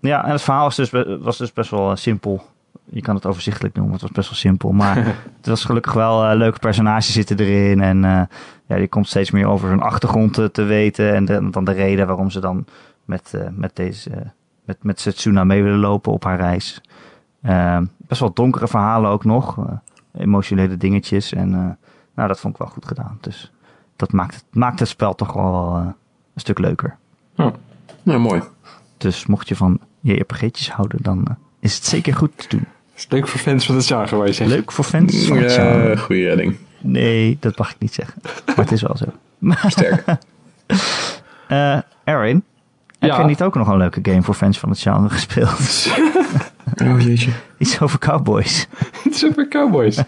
ja, en het verhaal was dus, was dus best wel simpel je kan het overzichtelijk noemen. Het was best wel simpel. Maar het was gelukkig wel leuke personages zitten erin. En ja, je komt steeds meer over hun achtergrond te, te weten. En de, dan de reden waarom ze dan met, met deze met, met Setsuna mee willen lopen op haar reis. Ehm, best wel donkere verhalen ook nog. eh, emotionele dingetjes. En nou, dat vond ik wel goed gedaan. Dus dat maakt het, maakt het spel toch wel een stuk leuker. Ja, mooi. Dus mocht je van JRPG'tjes houden, dan is het zeker goed te doen. Is leuk voor fans van het genre, waar je zegt. Leuk voor fans van het ja, genre. goede redding. Nee, dat mag ik niet zeggen. Maar het is wel zo. Sterk. uh, Erin, heb Ja. je niet ook nog een leuke game voor fans van het genre gespeeld? Oh jeetje. Iets over cowboys. Super Cowboys.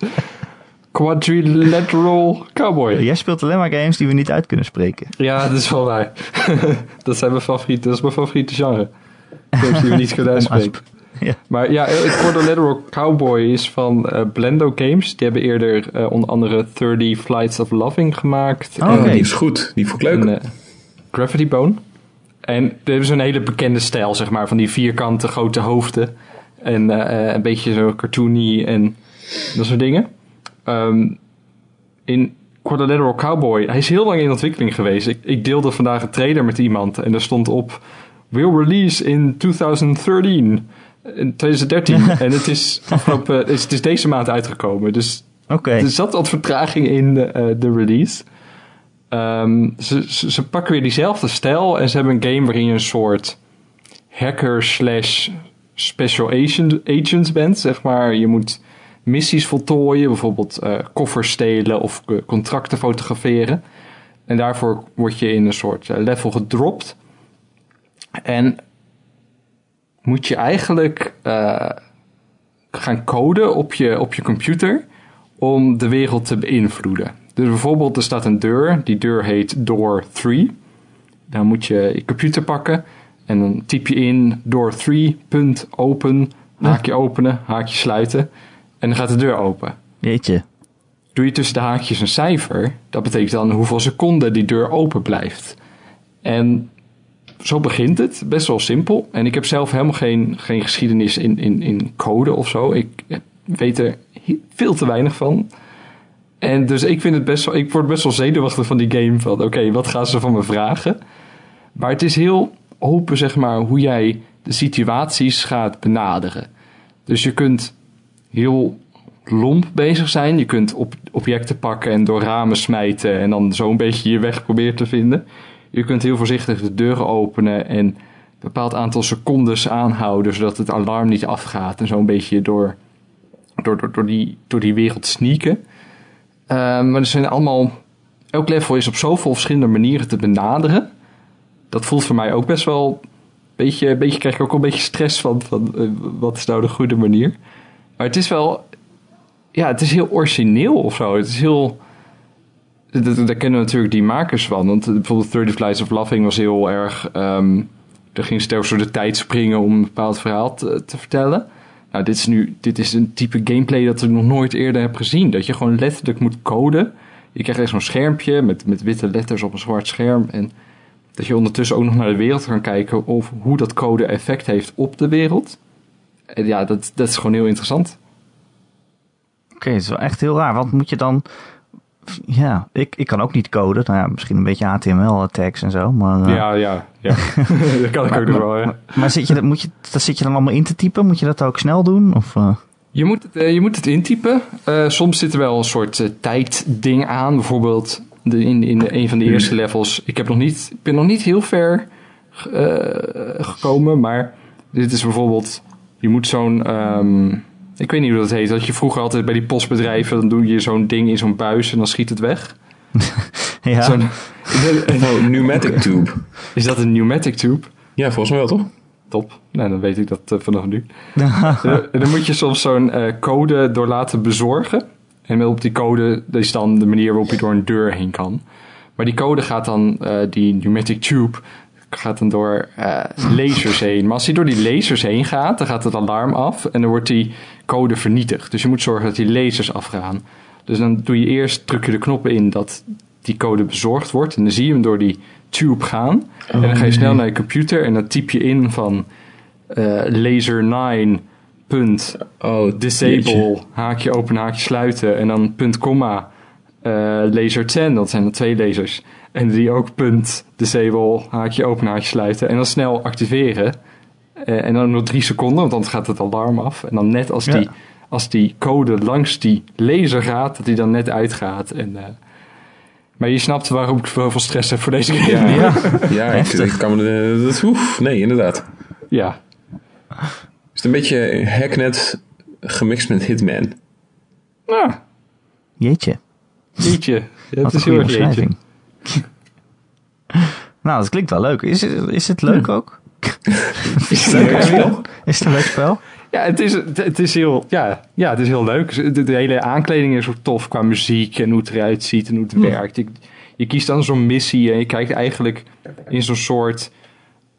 Quadrilateral Cowboy. Jij speelt alleen maar games die we niet uit kunnen spreken. Ja, dat is wel waar. dat, zijn mijn favoriete, dat is mijn favoriete genre. Games die we niet kunnen uitspreken. Ja. Maar ja, het Quadrilateral Cowboy is van eh, Blendo Games. Die hebben eerder eh, onder andere 30 Flights of Loving gemaakt. Oh, en, die is goed. Die vond ik leuk. en, eh, Gravity Bone. En er hebben zo'n hele bekende stijl, zeg maar, van die vierkante grote hoofden. En eh, een beetje zo cartoony en dat soort dingen. Ehm, in Quadrilateral Cowboy, hij is heel lang in ontwikkeling geweest. Ik, ik deelde vandaag een trailer met iemand en er stond op... Will release in 2013. In 2013. en het is, afgelopen, het is, het is deze maand uitgekomen. Dus er zat wat vertraging in de, eh, de release. Ehm, ze, ze, ze pakken weer diezelfde stijl en ze hebben een game waarin je een soort hacker slash special agent, agent bent. Zeg maar, je moet missies voltooien, bijvoorbeeld eh, koffers stelen of eh, contracten fotograferen. En daarvoor word je in een soort eh, level gedropt. En moet je eigenlijk gaan coden op je, op je computer om de wereld te beïnvloeden. Dus bijvoorbeeld er staat een deur, die deur heet door 3. Dan moet je je computer pakken en dan typ je in door 3 punt open, haakje openen, haakje sluiten en dan gaat de deur open. Jeetje. Doe je tussen de haakjes een cijfer, dat betekent dan hoeveel seconden die deur open blijft. En zo begint het, best wel simpel. En ik heb zelf helemaal geen, geen geschiedenis in, in, in code of zo. Ik eh, weet er veel te weinig van. En dus ik vind het best wel, ik word best wel zenuwachtig van die game. Van oké, wat gaan ze van me vragen? Maar het is heel open, zeg maar, hoe jij de situaties gaat benaderen. Dus je kunt heel lomp bezig zijn. Je kunt op, objecten pakken en door ramen smijten en dan zo een beetje je weg proberen te vinden. Je kunt heel voorzichtig de deuren openen en een bepaald aantal secondes aanhouden zodat het alarm niet afgaat en zo een beetje door, door, door, die, door die wereld sneaken. Eh, maar er zijn allemaal, elk level is op zoveel verschillende manieren te benaderen. Dat voelt voor mij ook best wel beetje, beetje krijg ik ook een beetje stress van, van eh, wat is nou de goede manier. Maar het is wel, ja, het is heel origineel of zo. Het is heel, daar kennen we natuurlijk die makers van. Want bijvoorbeeld 30 Flights of Laughing was heel erg, ehm er ging steeds door de tijd springen om een bepaald verhaal te, te vertellen. Nou, dit is nu, dit is een type gameplay dat ik nog nooit eerder heb gezien. Dat je gewoon letterlijk moet coden. Je krijgt echt zo'n schermpje met, met witte letters op een zwart scherm. En dat je ondertussen ook nog naar de wereld kan kijken of hoe dat code effect heeft op de wereld. En ja, dat, dat is gewoon heel interessant. Oké, het is wel echt heel raar. Want moet je dan... Ja, ik, ik kan ook niet coden. Nou ja, misschien een beetje HTML-tags en zo. Maar, eh, Ja, ja, ja. dat kan ik ook nog wel, ja. maar zit je, dat- moet je, dat zit je dan allemaal in te typen? Moet je dat ook snel doen? Of, eh? Je moet het, eh, je moet het intypen. Eh, soms zit er wel een soort eh, tijdding aan. Bijvoorbeeld de, in, in de, een van de eerste levels. Ik, heb nog niet, ik ben nog niet heel ver eh, gekomen. Maar dit is bijvoorbeeld... Je moet zo'n... ehm, ik weet niet hoe dat heet. Dat je vroeger altijd bij die postbedrijven... Dan doe je zo'n ding in zo'n buis en dan schiet het weg. ja. Zo'n- Oh, pneumatic tube. is dat een pneumatic tube? Ja, volgens mij wel, toch? Top. Nou, dan weet ik dat eh, vanaf nu. Dan moet je soms zo'n eh, code door laten bezorgen. En op die code dat is dan de manier waarop je door een deur heen kan. Maar die code gaat dan, eh, die pneumatic tube, gaat dan door eh, lasers heen. Maar als die door die lasers heen gaat, dan gaat het alarm af en dan wordt die code vernietigd. Dus je moet zorgen dat die lasers afgaan. Dus dan doe je eerst, druk je de knoppen in dat die code bezorgd wordt. En dan zie je hem door die tube gaan. en dan ga je snel naar je computer en dan typ je in van eh, laser 9 punt Oh, disable, haakje open, haakje sluiten. En dan punt komma eh, laser 10, dat zijn er twee lasers. En die ook punt disable, haakje open, haakje sluiten. En dan snel activeren. Eh, en dan nog drie seconden, want dan gaat het alarm af. En dan net als, Ja. die, als die code langs die laser gaat, dat die dan net uitgaat. En, eh, maar je snapt waarom ik zoveel stress heb voor deze game. Ja, Ja. ja ik, ik kan me... Dat, oef, nee, inderdaad. ja. Is het een beetje Hacknet gemixt met Hitman? Ah, Jeetje. jeetje. Ja, het een is heel erg jeetje. nou, dat klinkt wel leuk. Is het, is het leuk ook? Is het een leuk spel? Is het een leuk spel? Ja, het is, het, is heel, ja, ja, het is heel leuk. De, de hele aankleding is ook tof qua muziek en hoe het eruit ziet en hoe het werkt. Je, je kiest dan zo'n missie en je kijkt eigenlijk in zo'n soort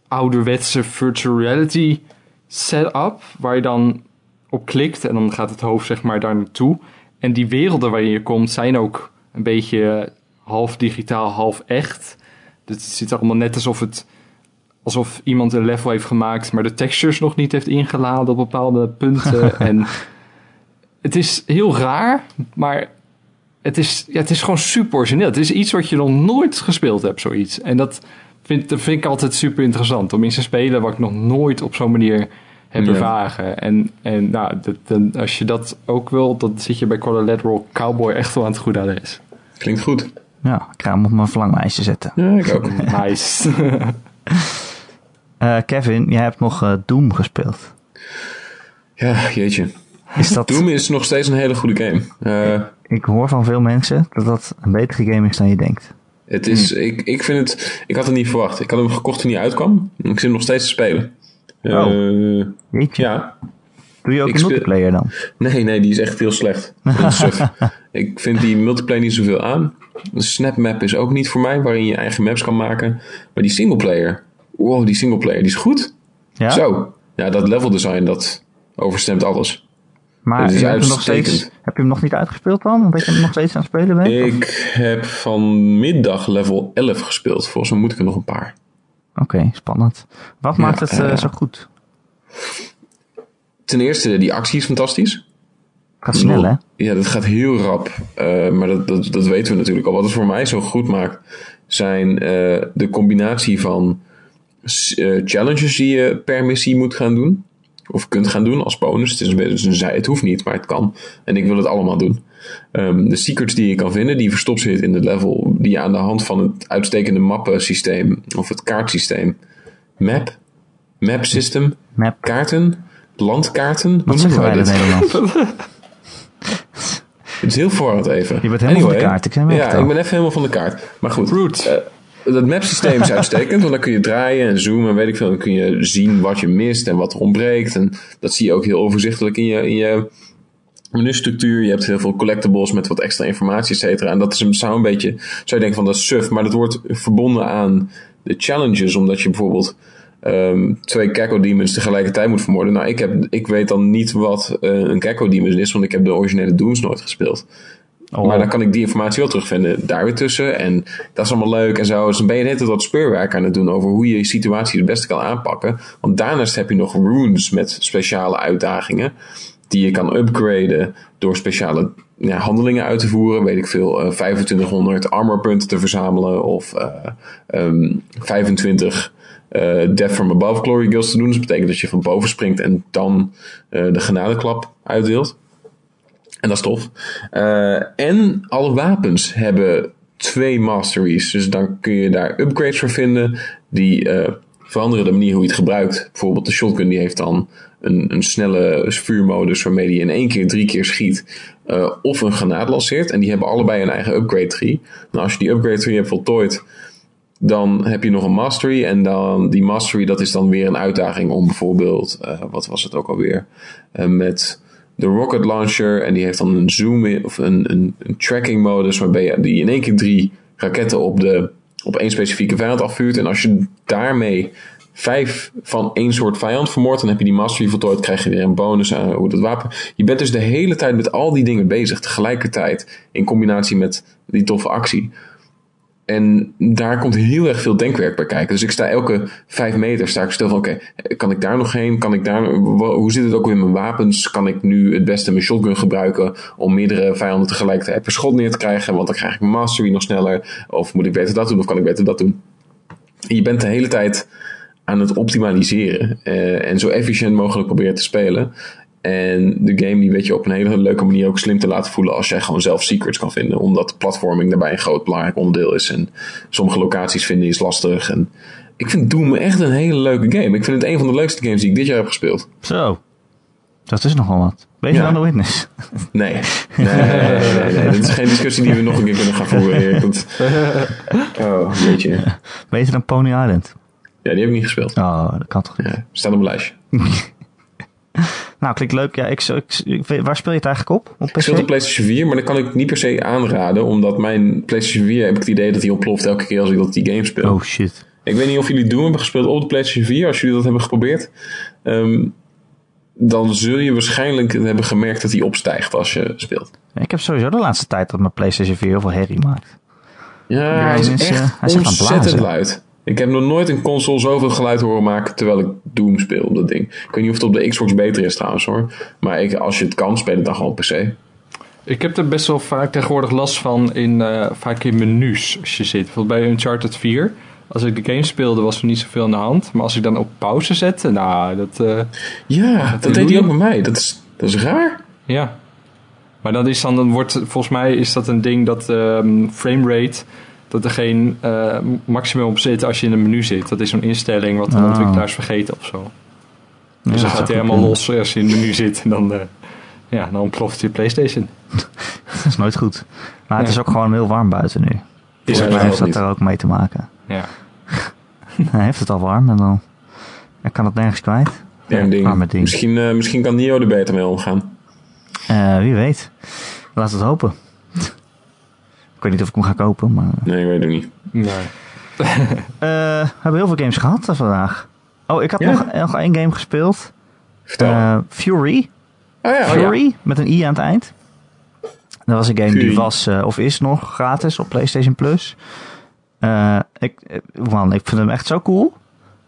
ouderwetse virtual reality setup waar je dan op klikt en dan gaat het hoofd zeg maar daar naartoe. En die werelden waarin je komt zijn ook een beetje half digitaal, half echt. Dus het ziet er allemaal net alsof het alsof iemand een level heeft gemaakt, maar de textures nog niet heeft ingeladen op bepaalde punten. en het is heel raar, maar het is, ja, het is gewoon super origineel. Het is iets wat je nog nooit gespeeld hebt, zoiets. En dat vind, dat vind ik altijd super interessant. Om iets te spelen wat ik nog nooit op zo'n manier heb Ja. ervaren. En, en nou, dat, dan, als je dat ook wil, dan zit je bij Collateral Cowboy echt wel aan het goede adres. Klinkt goed. Ja, ik ga hem op mijn verlanglijstje zetten. Ja, ik ook. Nice. Eh, Kevin, jij hebt nog eh, Doom gespeeld. Ja, jeetje. Is dat, Doom is nog steeds een hele goede game. Eh, ik hoor van veel mensen dat dat een betere game is dan je denkt. het is, ik, ik vind het... Ik had het niet verwacht. Ik had hem gekocht toen hij uitkwam. Ik zit hem nog steeds te spelen. Eh, Jeetje. ja. Doe je ook ik een multiplayer dan? Nee, nee, die is echt heel slecht. Ik vind die multiplayer niet zoveel aan. De snapmap is ook niet voor mij, waarin je eigen maps kan maken. Maar die singleplayer, wow, die singleplayer, die is goed. Ja? Zo. Ja, dat level design, dat overstemt alles. Maar je hebt hem nog steeds, heb je hem nog niet uitgespeeld dan? Omdat je hem nog steeds aan het spelen bent? Of- Ik heb vanmiddag level 11 gespeeld. Volgens mij moet ik er nog een paar. Oké, spannend. Wat Ja, maakt het eh, zo goed? Ten eerste, die actie is fantastisch. Gaat snel, hè? Ja, dat gaat heel rap. Eh, maar dat, dat, dat weten we natuurlijk al. Wat het voor mij zo goed maakt, zijn eh, de combinatie van eh, challenges die je per missie moet gaan doen. Of kunt gaan doen als bonus. Het, is een beetje een zij- het hoeft niet, maar het kan. En ik wil het allemaal doen. Ehm, de secrets die je kan vinden, die verstopt zitten in het level. Die je aan de hand van het uitstekende mappensysteem of het kaartsysteem. Map, map system, Map. kaarten, landkaarten. Hoe Wat noemen zeggen wij in wij het is heel verwarrend even. Je bent helemaal van de kaart, ik Ja, al. ik ben even helemaal van de kaart. Maar goed. Root. eh, dat mapsysteem is uitstekend, want dan kun je draaien en zoomen en weet ik veel. Dan kun je zien wat je mist en wat er ontbreekt. En dat zie je ook heel overzichtelijk in je, in je menustructuur. Je hebt heel veel collectibles met wat extra informatie, et cetera. En dat is een, zou een beetje, zou je denken van dat is suf, maar dat wordt verbonden aan de challenges, omdat je bijvoorbeeld ehm, twee Gecko Demons tegelijkertijd moet vermoorden. Nou, ik, heb, ik weet dan niet wat eh, een Gecko Demon is, want ik heb de originele Dooms nooit gespeeld. Oh. Maar dan kan ik die informatie wel terugvinden daar weer tussen. En dat is allemaal leuk en zo. Dus dan ben je net wat speurwerk aan het doen over hoe je je situatie het beste kan aanpakken. Want daarnaast heb je nog runes met speciale uitdagingen. Die je kan upgraden door speciale ja, handelingen uit te voeren. Weet ik veel, eh 2500 armorpunten te verzamelen. Of eh, ehm, 25 eh, Death from Above Glory Kills te doen. Dus dat betekent dat je van boven springt en dan eh, de genadeklap uitdeelt. En dat is tof. Eh, en alle wapens hebben twee masteries. Dus dan kun je daar upgrades voor vinden. Die eh, veranderen de manier hoe je het gebruikt. Bijvoorbeeld de shotgun die heeft dan een, een snelle vuurmodus waarmee die in één keer drie keer schiet. eh, of een granaat lanceert. En die hebben allebei een eigen upgrade tree. En als je die upgrade tree hebt voltooid, dan heb je nog een mastery. En dan die mastery, dat is dan weer een uitdaging om bijvoorbeeld, eh, wat was het ook alweer? Eh, met de rocket launcher. En die heeft dan een zoom in, of een, een, tracking modus. Waarbij je die in één keer drie raketten op, de, op één specifieke vijand afvuurt. En als je daarmee vijf van één soort vijand vermoordt, dan heb je die mastery voltooid, krijg je weer een bonus aan hoe dat wapen. Je bent dus de hele tijd met al die dingen bezig, tegelijkertijd, in combinatie met die toffe actie. En daar komt heel erg veel denkwerk bij kijken. Dus ik sta elke vijf meter sta ik stil van oké, kan ik daar nog heen? Kan ik daar, hoe zit het ook weer met mijn wapens? Kan ik nu het beste mijn shotgun gebruiken om meerdere vijanden tegelijkertijd per schot neer te krijgen? Want dan krijg ik mijn mastery nog sneller. Of moet ik beter dat doen of kan ik beter dat doen? Je bent de hele tijd aan het optimaliseren eh, en zo efficiënt mogelijk proberen te spelen. En de game die weet je op een hele leuke manier ook slim te laten voelen als jij gewoon zelf secrets kan vinden. Omdat platforming daarbij een groot belangrijk onderdeel is. En sommige locaties vinden is lastig. En ik vind Doom echt een hele leuke game. Ik vind het een van de leukste games die ik dit jaar heb gespeeld. Zo. Dat is nogal wat. Beter Ja. dan The Witness. Nee. Nee, nee, nee, nee. Dit is geen discussie die we nog een keer kunnen gaan voeren. Dat... Oh, jeetje. Beter dan Pony Island. Ja, die heb ik niet gespeeld. Oh, dat kan toch niet. Ja, staat op mijn lijstje. Nou, klinkt leuk. Ja, ik, ik, waar speel je het eigenlijk op? Op Ik speel op? PlayStation 4, maar dat kan ik niet per se aanraden. Omdat mijn PlayStation 4 heb ik het idee dat die ontploft elke keer als ik dat die game speel. Oh shit. Ik weet niet of jullie Doom hebben gespeeld op de PlayStation 4. Als jullie dat hebben geprobeerd. ehm, dan zul je waarschijnlijk hebben gemerkt dat hij opstijgt als je speelt. Ik heb sowieso de laatste tijd dat mijn PlayStation 4 heel veel herrie maakt. Ja, hij hij is, echt hij is ontzettend luid. Ik heb nog nooit een console zoveel geluid horen maken terwijl ik Doom speel op dat ding. Ik weet niet of het op de Xbox beter is trouwens hoor. Maar ik, als je het kan, speel het dan gewoon op PC. Ik heb er best wel vaak tegenwoordig last van in, eh, vaak in menus als je zit. Bijvoorbeeld bij Uncharted 4. Als ik de game speelde was er niet zoveel aan de hand. Maar als ik dan op pauze zette, nou, dat... eh, Ja, dat deed hij ook bij mij. Dat is, dat is raar. Ja. Maar dan is dan, dan wordt, volgens mij is dat een ding dat ehm framerate, dat er geen eh, maximum op zit als je in een menu zit. Dat is zo'n instelling wat de Ah. ontwikkelaars vergeten of zo. Ja, Dus dan gaat hij helemaal los als je in het menu zit en dan, eh, ja, dan ontploft je Playstation. Dat is nooit goed. Maar het Ja. is ook gewoon heel warm buiten nu. Is Volgens het heeft dat er ook mee te maken. Ja. Hij heeft het al warm en dan hij kan het nergens kwijt. Ja, een ding. Misschien, eh, misschien kan Nio er beter mee omgaan. Eh, wie weet. Laat het hopen. Ik weet niet of ik hem ga kopen, maar... Nee, ik weet het niet. Nee. Eh, we hebben heel veel games gehad eh, vandaag. Oh, ik had Ja? nog, nog één game gespeeld. Vertel. Eh, Fury. oh ja, oh ja. Fury, met een i aan het eind. Dat was een game die was eh, of is nog gratis op PlayStation Plus. Eh, ik, eh, man, ik vind hem echt zo cool.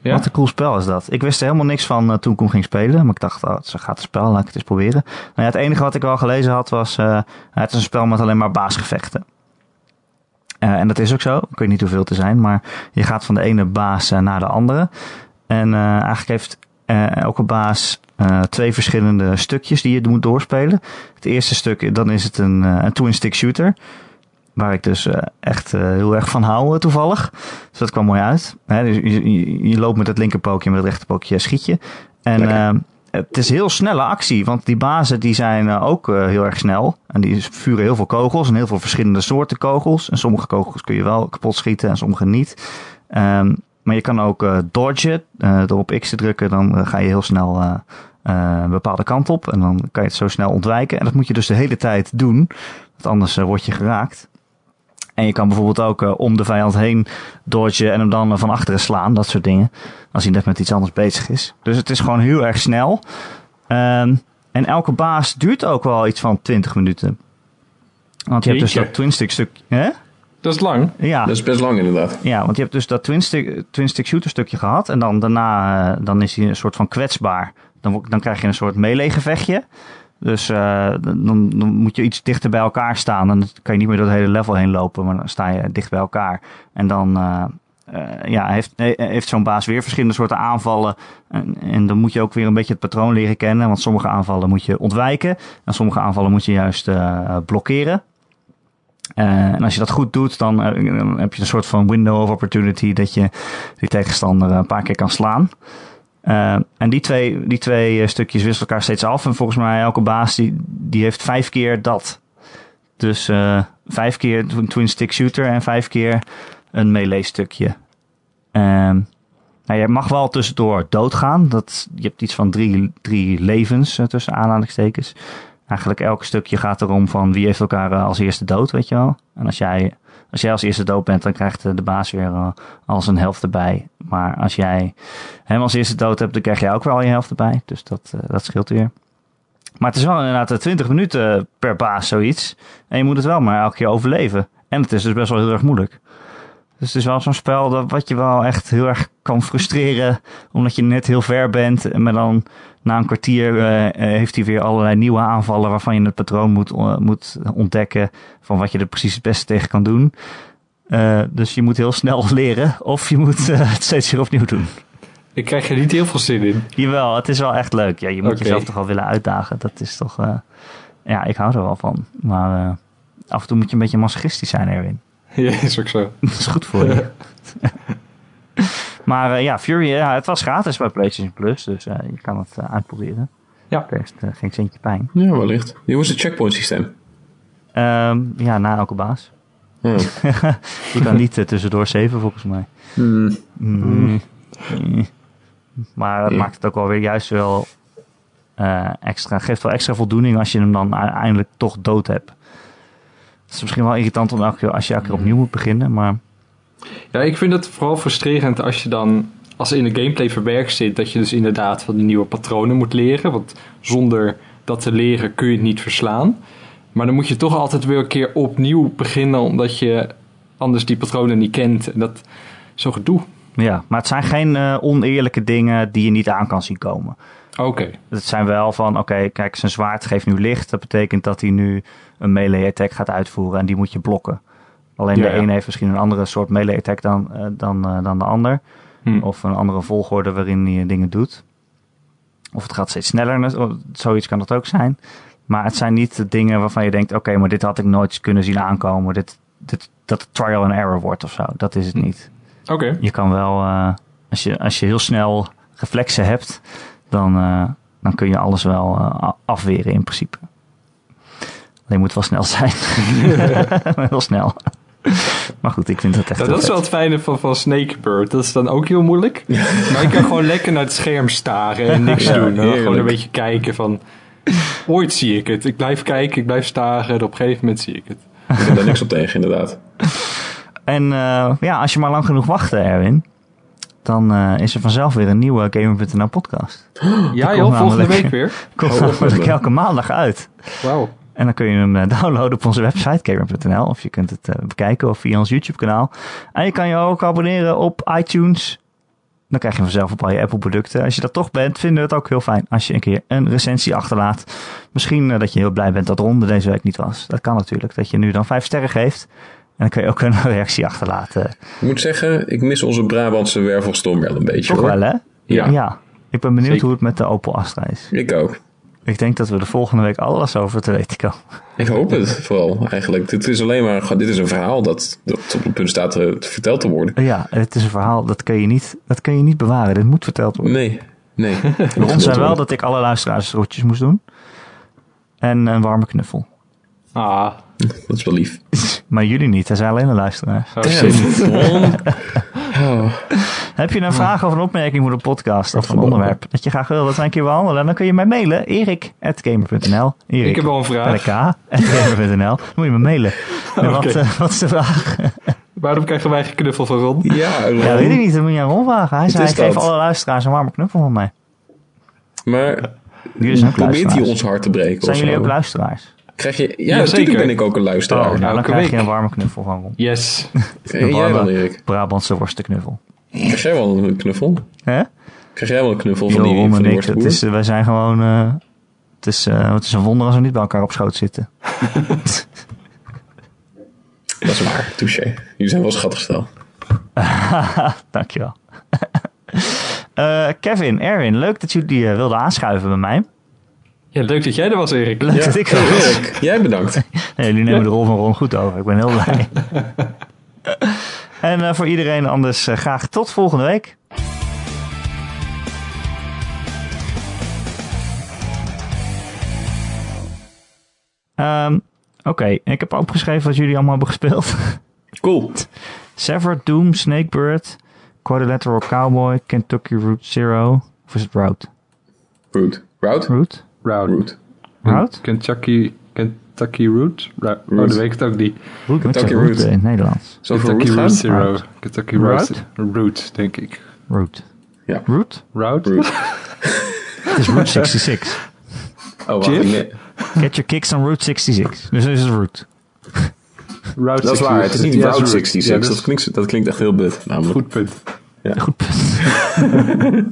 Ja? Wat een cool spel is dat. Ik wist er helemaal niks van eh, toen ik hem ging spelen. Maar ik dacht, oh, het is een gratis spel, laat ik het eens proberen. Nou ja, het enige wat ik wel gelezen had was... eh, het is een spel met alleen maar baasgevechten. Eh, en dat is ook zo. Ik weet niet hoeveel te zijn. Maar je gaat van de ene baas eh, naar de andere. En eh, eigenlijk heeft elke baas twee verschillende stukjes die je moet doorspelen. Het eerste stuk, dan is het een, een twin-stick shooter. Waar ik dus echt heel erg van hou toevallig. Dus dat kwam mooi uit. Dus je, loopt met het linkerpookje en met het rechterpookje schiet je. En het is heel snelle actie, want die bazen die zijn eh, ook eh, heel erg snel. En die vuren heel veel kogels en heel veel verschillende soorten kogels. En sommige kogels kun je wel kapot schieten en sommige niet. Ehm, maar je kan ook uh, dodgen. door op X te drukken, dan ga je heel snel een bepaalde kant op. En dan kan je het zo snel ontwijken. En dat moet je dus de hele tijd doen, want anders word je geraakt. En je kan bijvoorbeeld ook om de vijand heen dodgen en hem dan van achteren slaan. Dat soort dingen. Als hij net met iets anders bezig is. Dus het is gewoon heel erg snel. Ehm, en elke baas duurt ook wel iets van 20 minuten. Want je hebt dus dat twin stick stuk. Hè? Dat is lang. Ja. Dat is best lang inderdaad. Ja, want je hebt dus dat twin stick, twin stick shooter stukje gehad. En dan daarna uh, dan is hij een soort van kwetsbaar. Dan, dan krijg je een soort melee gevechtje. Dus uh, dan, dan, moet je iets dichter bij elkaar staan. Dan kan je niet meer door het hele level heen lopen. Maar dan sta je dicht bij elkaar. En dan, uh, uh, ja, heeft, heeft zo'n baas weer verschillende soorten aanvallen. En, en, dan moet je ook weer een beetje het patroon leren kennen. Want sommige aanvallen moet je ontwijken. En sommige aanvallen moet je juist blokkeren. En als je dat goed doet, dan, dan, heb je een soort van window of opportunity dat je die tegenstander een paar keer kan slaan. En die twee, die twee stukjes wisselen elkaar steeds af. En volgens mij elke baas die, die heeft vijf keer dat. Dus vijf keer twin stick shooter en vijf keer een melee stukje. Um, nou, je mag wel tussendoor doodgaan. Dat, je hebt iets van drie, drie levens tussen aanhalingstekens. Eigenlijk elk stukje gaat erom van wie heeft elkaar als eerste dood, weet je wel. En als jij, als jij als eerste dood bent, dan krijgt de baas weer uh, als een helft erbij. Maar als jij hem als eerste dood hebt, dan krijg jij ook wel je helft erbij. Dus dat, dat scheelt weer. Maar het is wel inderdaad 20 minuten per baas zoiets. En je moet het wel maar elke keer overleven. En het is dus best wel heel erg moeilijk. Dus het is wel zo'n spel dat wat je wel echt heel erg kan frustreren. Omdat je net heel ver bent. Maar dan na een kwartier uh, heeft hij weer allerlei nieuwe aanvallen. Waarvan je het patroon moet, uh, moet ontdekken. Van wat je er precies het beste tegen kan doen. Uh, dus je moet heel snel leren. Of je moet het steeds weer opnieuw doen. Ik krijg er niet heel veel zin in. Jawel, het is wel echt leuk. Ja, je moet okay. jezelf toch wel willen uitdagen. Dat is toch... ja, ik hou er wel van. Maar af en toe moet je een beetje masochistisch zijn, Erwin. Ja, is ook zo. Dat is goed voor je. maar uh, ja, Fury, ja, het was gratis bij PlayStation Plus, dus uh, je kan het uitproberen. Ja. Er is geen centje pijn. Ja, wellicht. Hoe is het checkpoint systeem? Um, ja, na elke baas. Hmm. je kan niet tussendoor saven volgens mij. Hmm. Mm. Mm. Maar het maakt het ook wel weer juist wel extra, geeft wel extra voldoening als je hem dan uiteindelijk toch dood hebt. Het is misschien wel irritant om elke keer, als je elke keer opnieuw moet beginnen, maar... Ja, ik vind het vooral frustrerend als je dan, als in de gameplay verwerkt zit, dat je dus inderdaad van die nieuwe patronen moet leren. Want zonder dat te leren kun je het niet verslaan. Maar dan moet je toch altijd weer een keer opnieuw beginnen, omdat je anders die patronen niet kent. En dat is zo gedoe. Ja, maar het zijn geen uh, oneerlijke dingen die je niet aan kan zien komen. Oké. Okay. Het zijn wel van, oké, okay, kijk, zijn zwaard geeft nu licht. Dat betekent dat hij nu een melee attack gaat uitvoeren en die moet je blokken. Alleen ja, de een heeft misschien een andere soort melee attack dan, uh, dan, uh, dan de ander. Hm. Of een andere volgorde waarin hij dingen doet. Of het gaat steeds sneller, zoiets kan dat ook zijn. Maar het zijn niet de dingen waarvan je denkt, oké, okay, maar dit had ik nooit kunnen zien aankomen. Dit, dit, dat het trial and error wordt of zo. Dat is het niet. Oké. Je kan wel, uh, als, je, als je heel snel reflexen hebt, dan, uh, dan kun je alles wel uh, afweren in principe. Alleen moet wel snel zijn. heel snel. Maar goed, ik vind dat echt. Ja, dat is wel het fijne van, van Snakebird. Dat is dan ook heel moeilijk. maar ik kan gewoon lekker naar het scherm staren en niks Ja, doen. Gewoon een beetje kijken van. Ooit zie ik het. Ik blijf kijken, ik blijf staren. En op een gegeven moment zie ik het. Ik heb daar niks op tegen, inderdaad. En uh, ja, als je maar lang genoeg wacht, Erwin. Dan uh, is er vanzelf weer een nieuwe Gamer.nl podcast. Ja, joh, volgende week weer. Komt met namelijk me. elke maandag uit. Wauw. En dan kun je hem eh, downloaden op onze website gamer.nl. Of je kunt het eh, bekijken of via ons YouTube kanaal. En je kan je ook abonneren op iTunes. Dan krijg je vanzelf op al je Apple producten. Als je dat toch bent, vinden we het ook heel fijn als je een keer een recensie achterlaat. Misschien eh, dat je heel blij bent dat Ronde deze week niet was. Dat kan natuurlijk. Dat je nu dan vijf sterren geeft. En dan kun je ook een reactie achterlaten. Ik moet zeggen, ik mis onze Brabantse wervelstorm wel een beetje. Toch hoor. wel hè? Ja. Ik ben benieuwd Zeker. hoe het met de Opel Astra is. Ik ook. Ik denk dat we de volgende week alles over te weten komen. Ik hoop het vooral eigenlijk. Dit is alleen maar dit is een verhaal dat, dat op het punt staat te, te verteld te worden. Ja, het is een verhaal dat kun je niet, dat kun je niet bewaren. Dit moet verteld worden. Nee. Nee. Ons zei wel dat ik alle luisteraars rotjes moest doen. En een warme knuffel. Ah, Dat is wel lief. Maar jullie niet, hij zei alleen de luisteraars. oh. Oh. Heb je een vraag of een opmerking voor de podcast of een onderwerp dat je graag wil dat wij een keer behandelen? Dan kun je mij mailen, erik.gamer.nl. Erik, Ik heb wel een vraag. gamer.nl. Dan moet je me mailen. En wat, eh, wat is de vraag? Waarom krijgen wij geen knuffel van Ron? Ja, Ron. Ja, weet ik niet. Dan moet je aan Ron vragen. Hij zei, geef dat? alle luisteraars een warme knuffel van mij. Maar Jullie zijn ook probeert hij ons hart te breken Zijn jullie ook luisteraars? Krijg je... Ja, natuurlijk zeker. ben ik ook een luisteraar. Oh, nou, dan krijg je een warme knuffel van Ron. Yes. en jij warme-? Brabantse worstenknuffel. Krijg jij wel een knuffel? Hè? Krijg jij wel een knuffel van die, Ron van die ik, het is, wij zijn gewoon... eh, het, is, eh, het is een wonder als we niet bij elkaar op schoot zitten. Dat is waar, touché. Jullie zijn wel schattig stel. Dankjewel. Eh Kevin, Erwin, leuk dat jullie eh, wilden aanschuiven bij mij. Ja, leuk dat jij er was, Erik. Leuk dat ik er was. Erik, jij bedankt. Nee, jullie nemen de rol van Ron goed over. Ik ben heel blij. en eh, voor iedereen anders eh, graag tot volgende week. Ehm, Oké, ik heb opgeschreven wat jullie allemaal hebben gespeeld. Cool. Severed, Doom, Snakebird, Quadrilateral Cowboy, Kentucky Route Zero. Of is het Route? Root. Route? Route? Route. Root. Route? Kentucky, Kentucky Route? Ru- Oh, Route. dat weet ik het ook niet. Route, Kentucky Route Route. in het Nederlands. Zo Kentucky Root Route gaan? Zero. Route. Kentucky Route? Route? Route, denk ik. Route. Ja. Route? Route? Root. Het is Route 66. Oh, wacht. Jif? ik ne- Get your kicks on Route 66. Dus is het Route. Route Dat is waar. Het is niet Ja, Route Route. 66. Ja, dat, klinkt, dat klinkt echt heel but. Namelijk. Goed punt. Goed punt.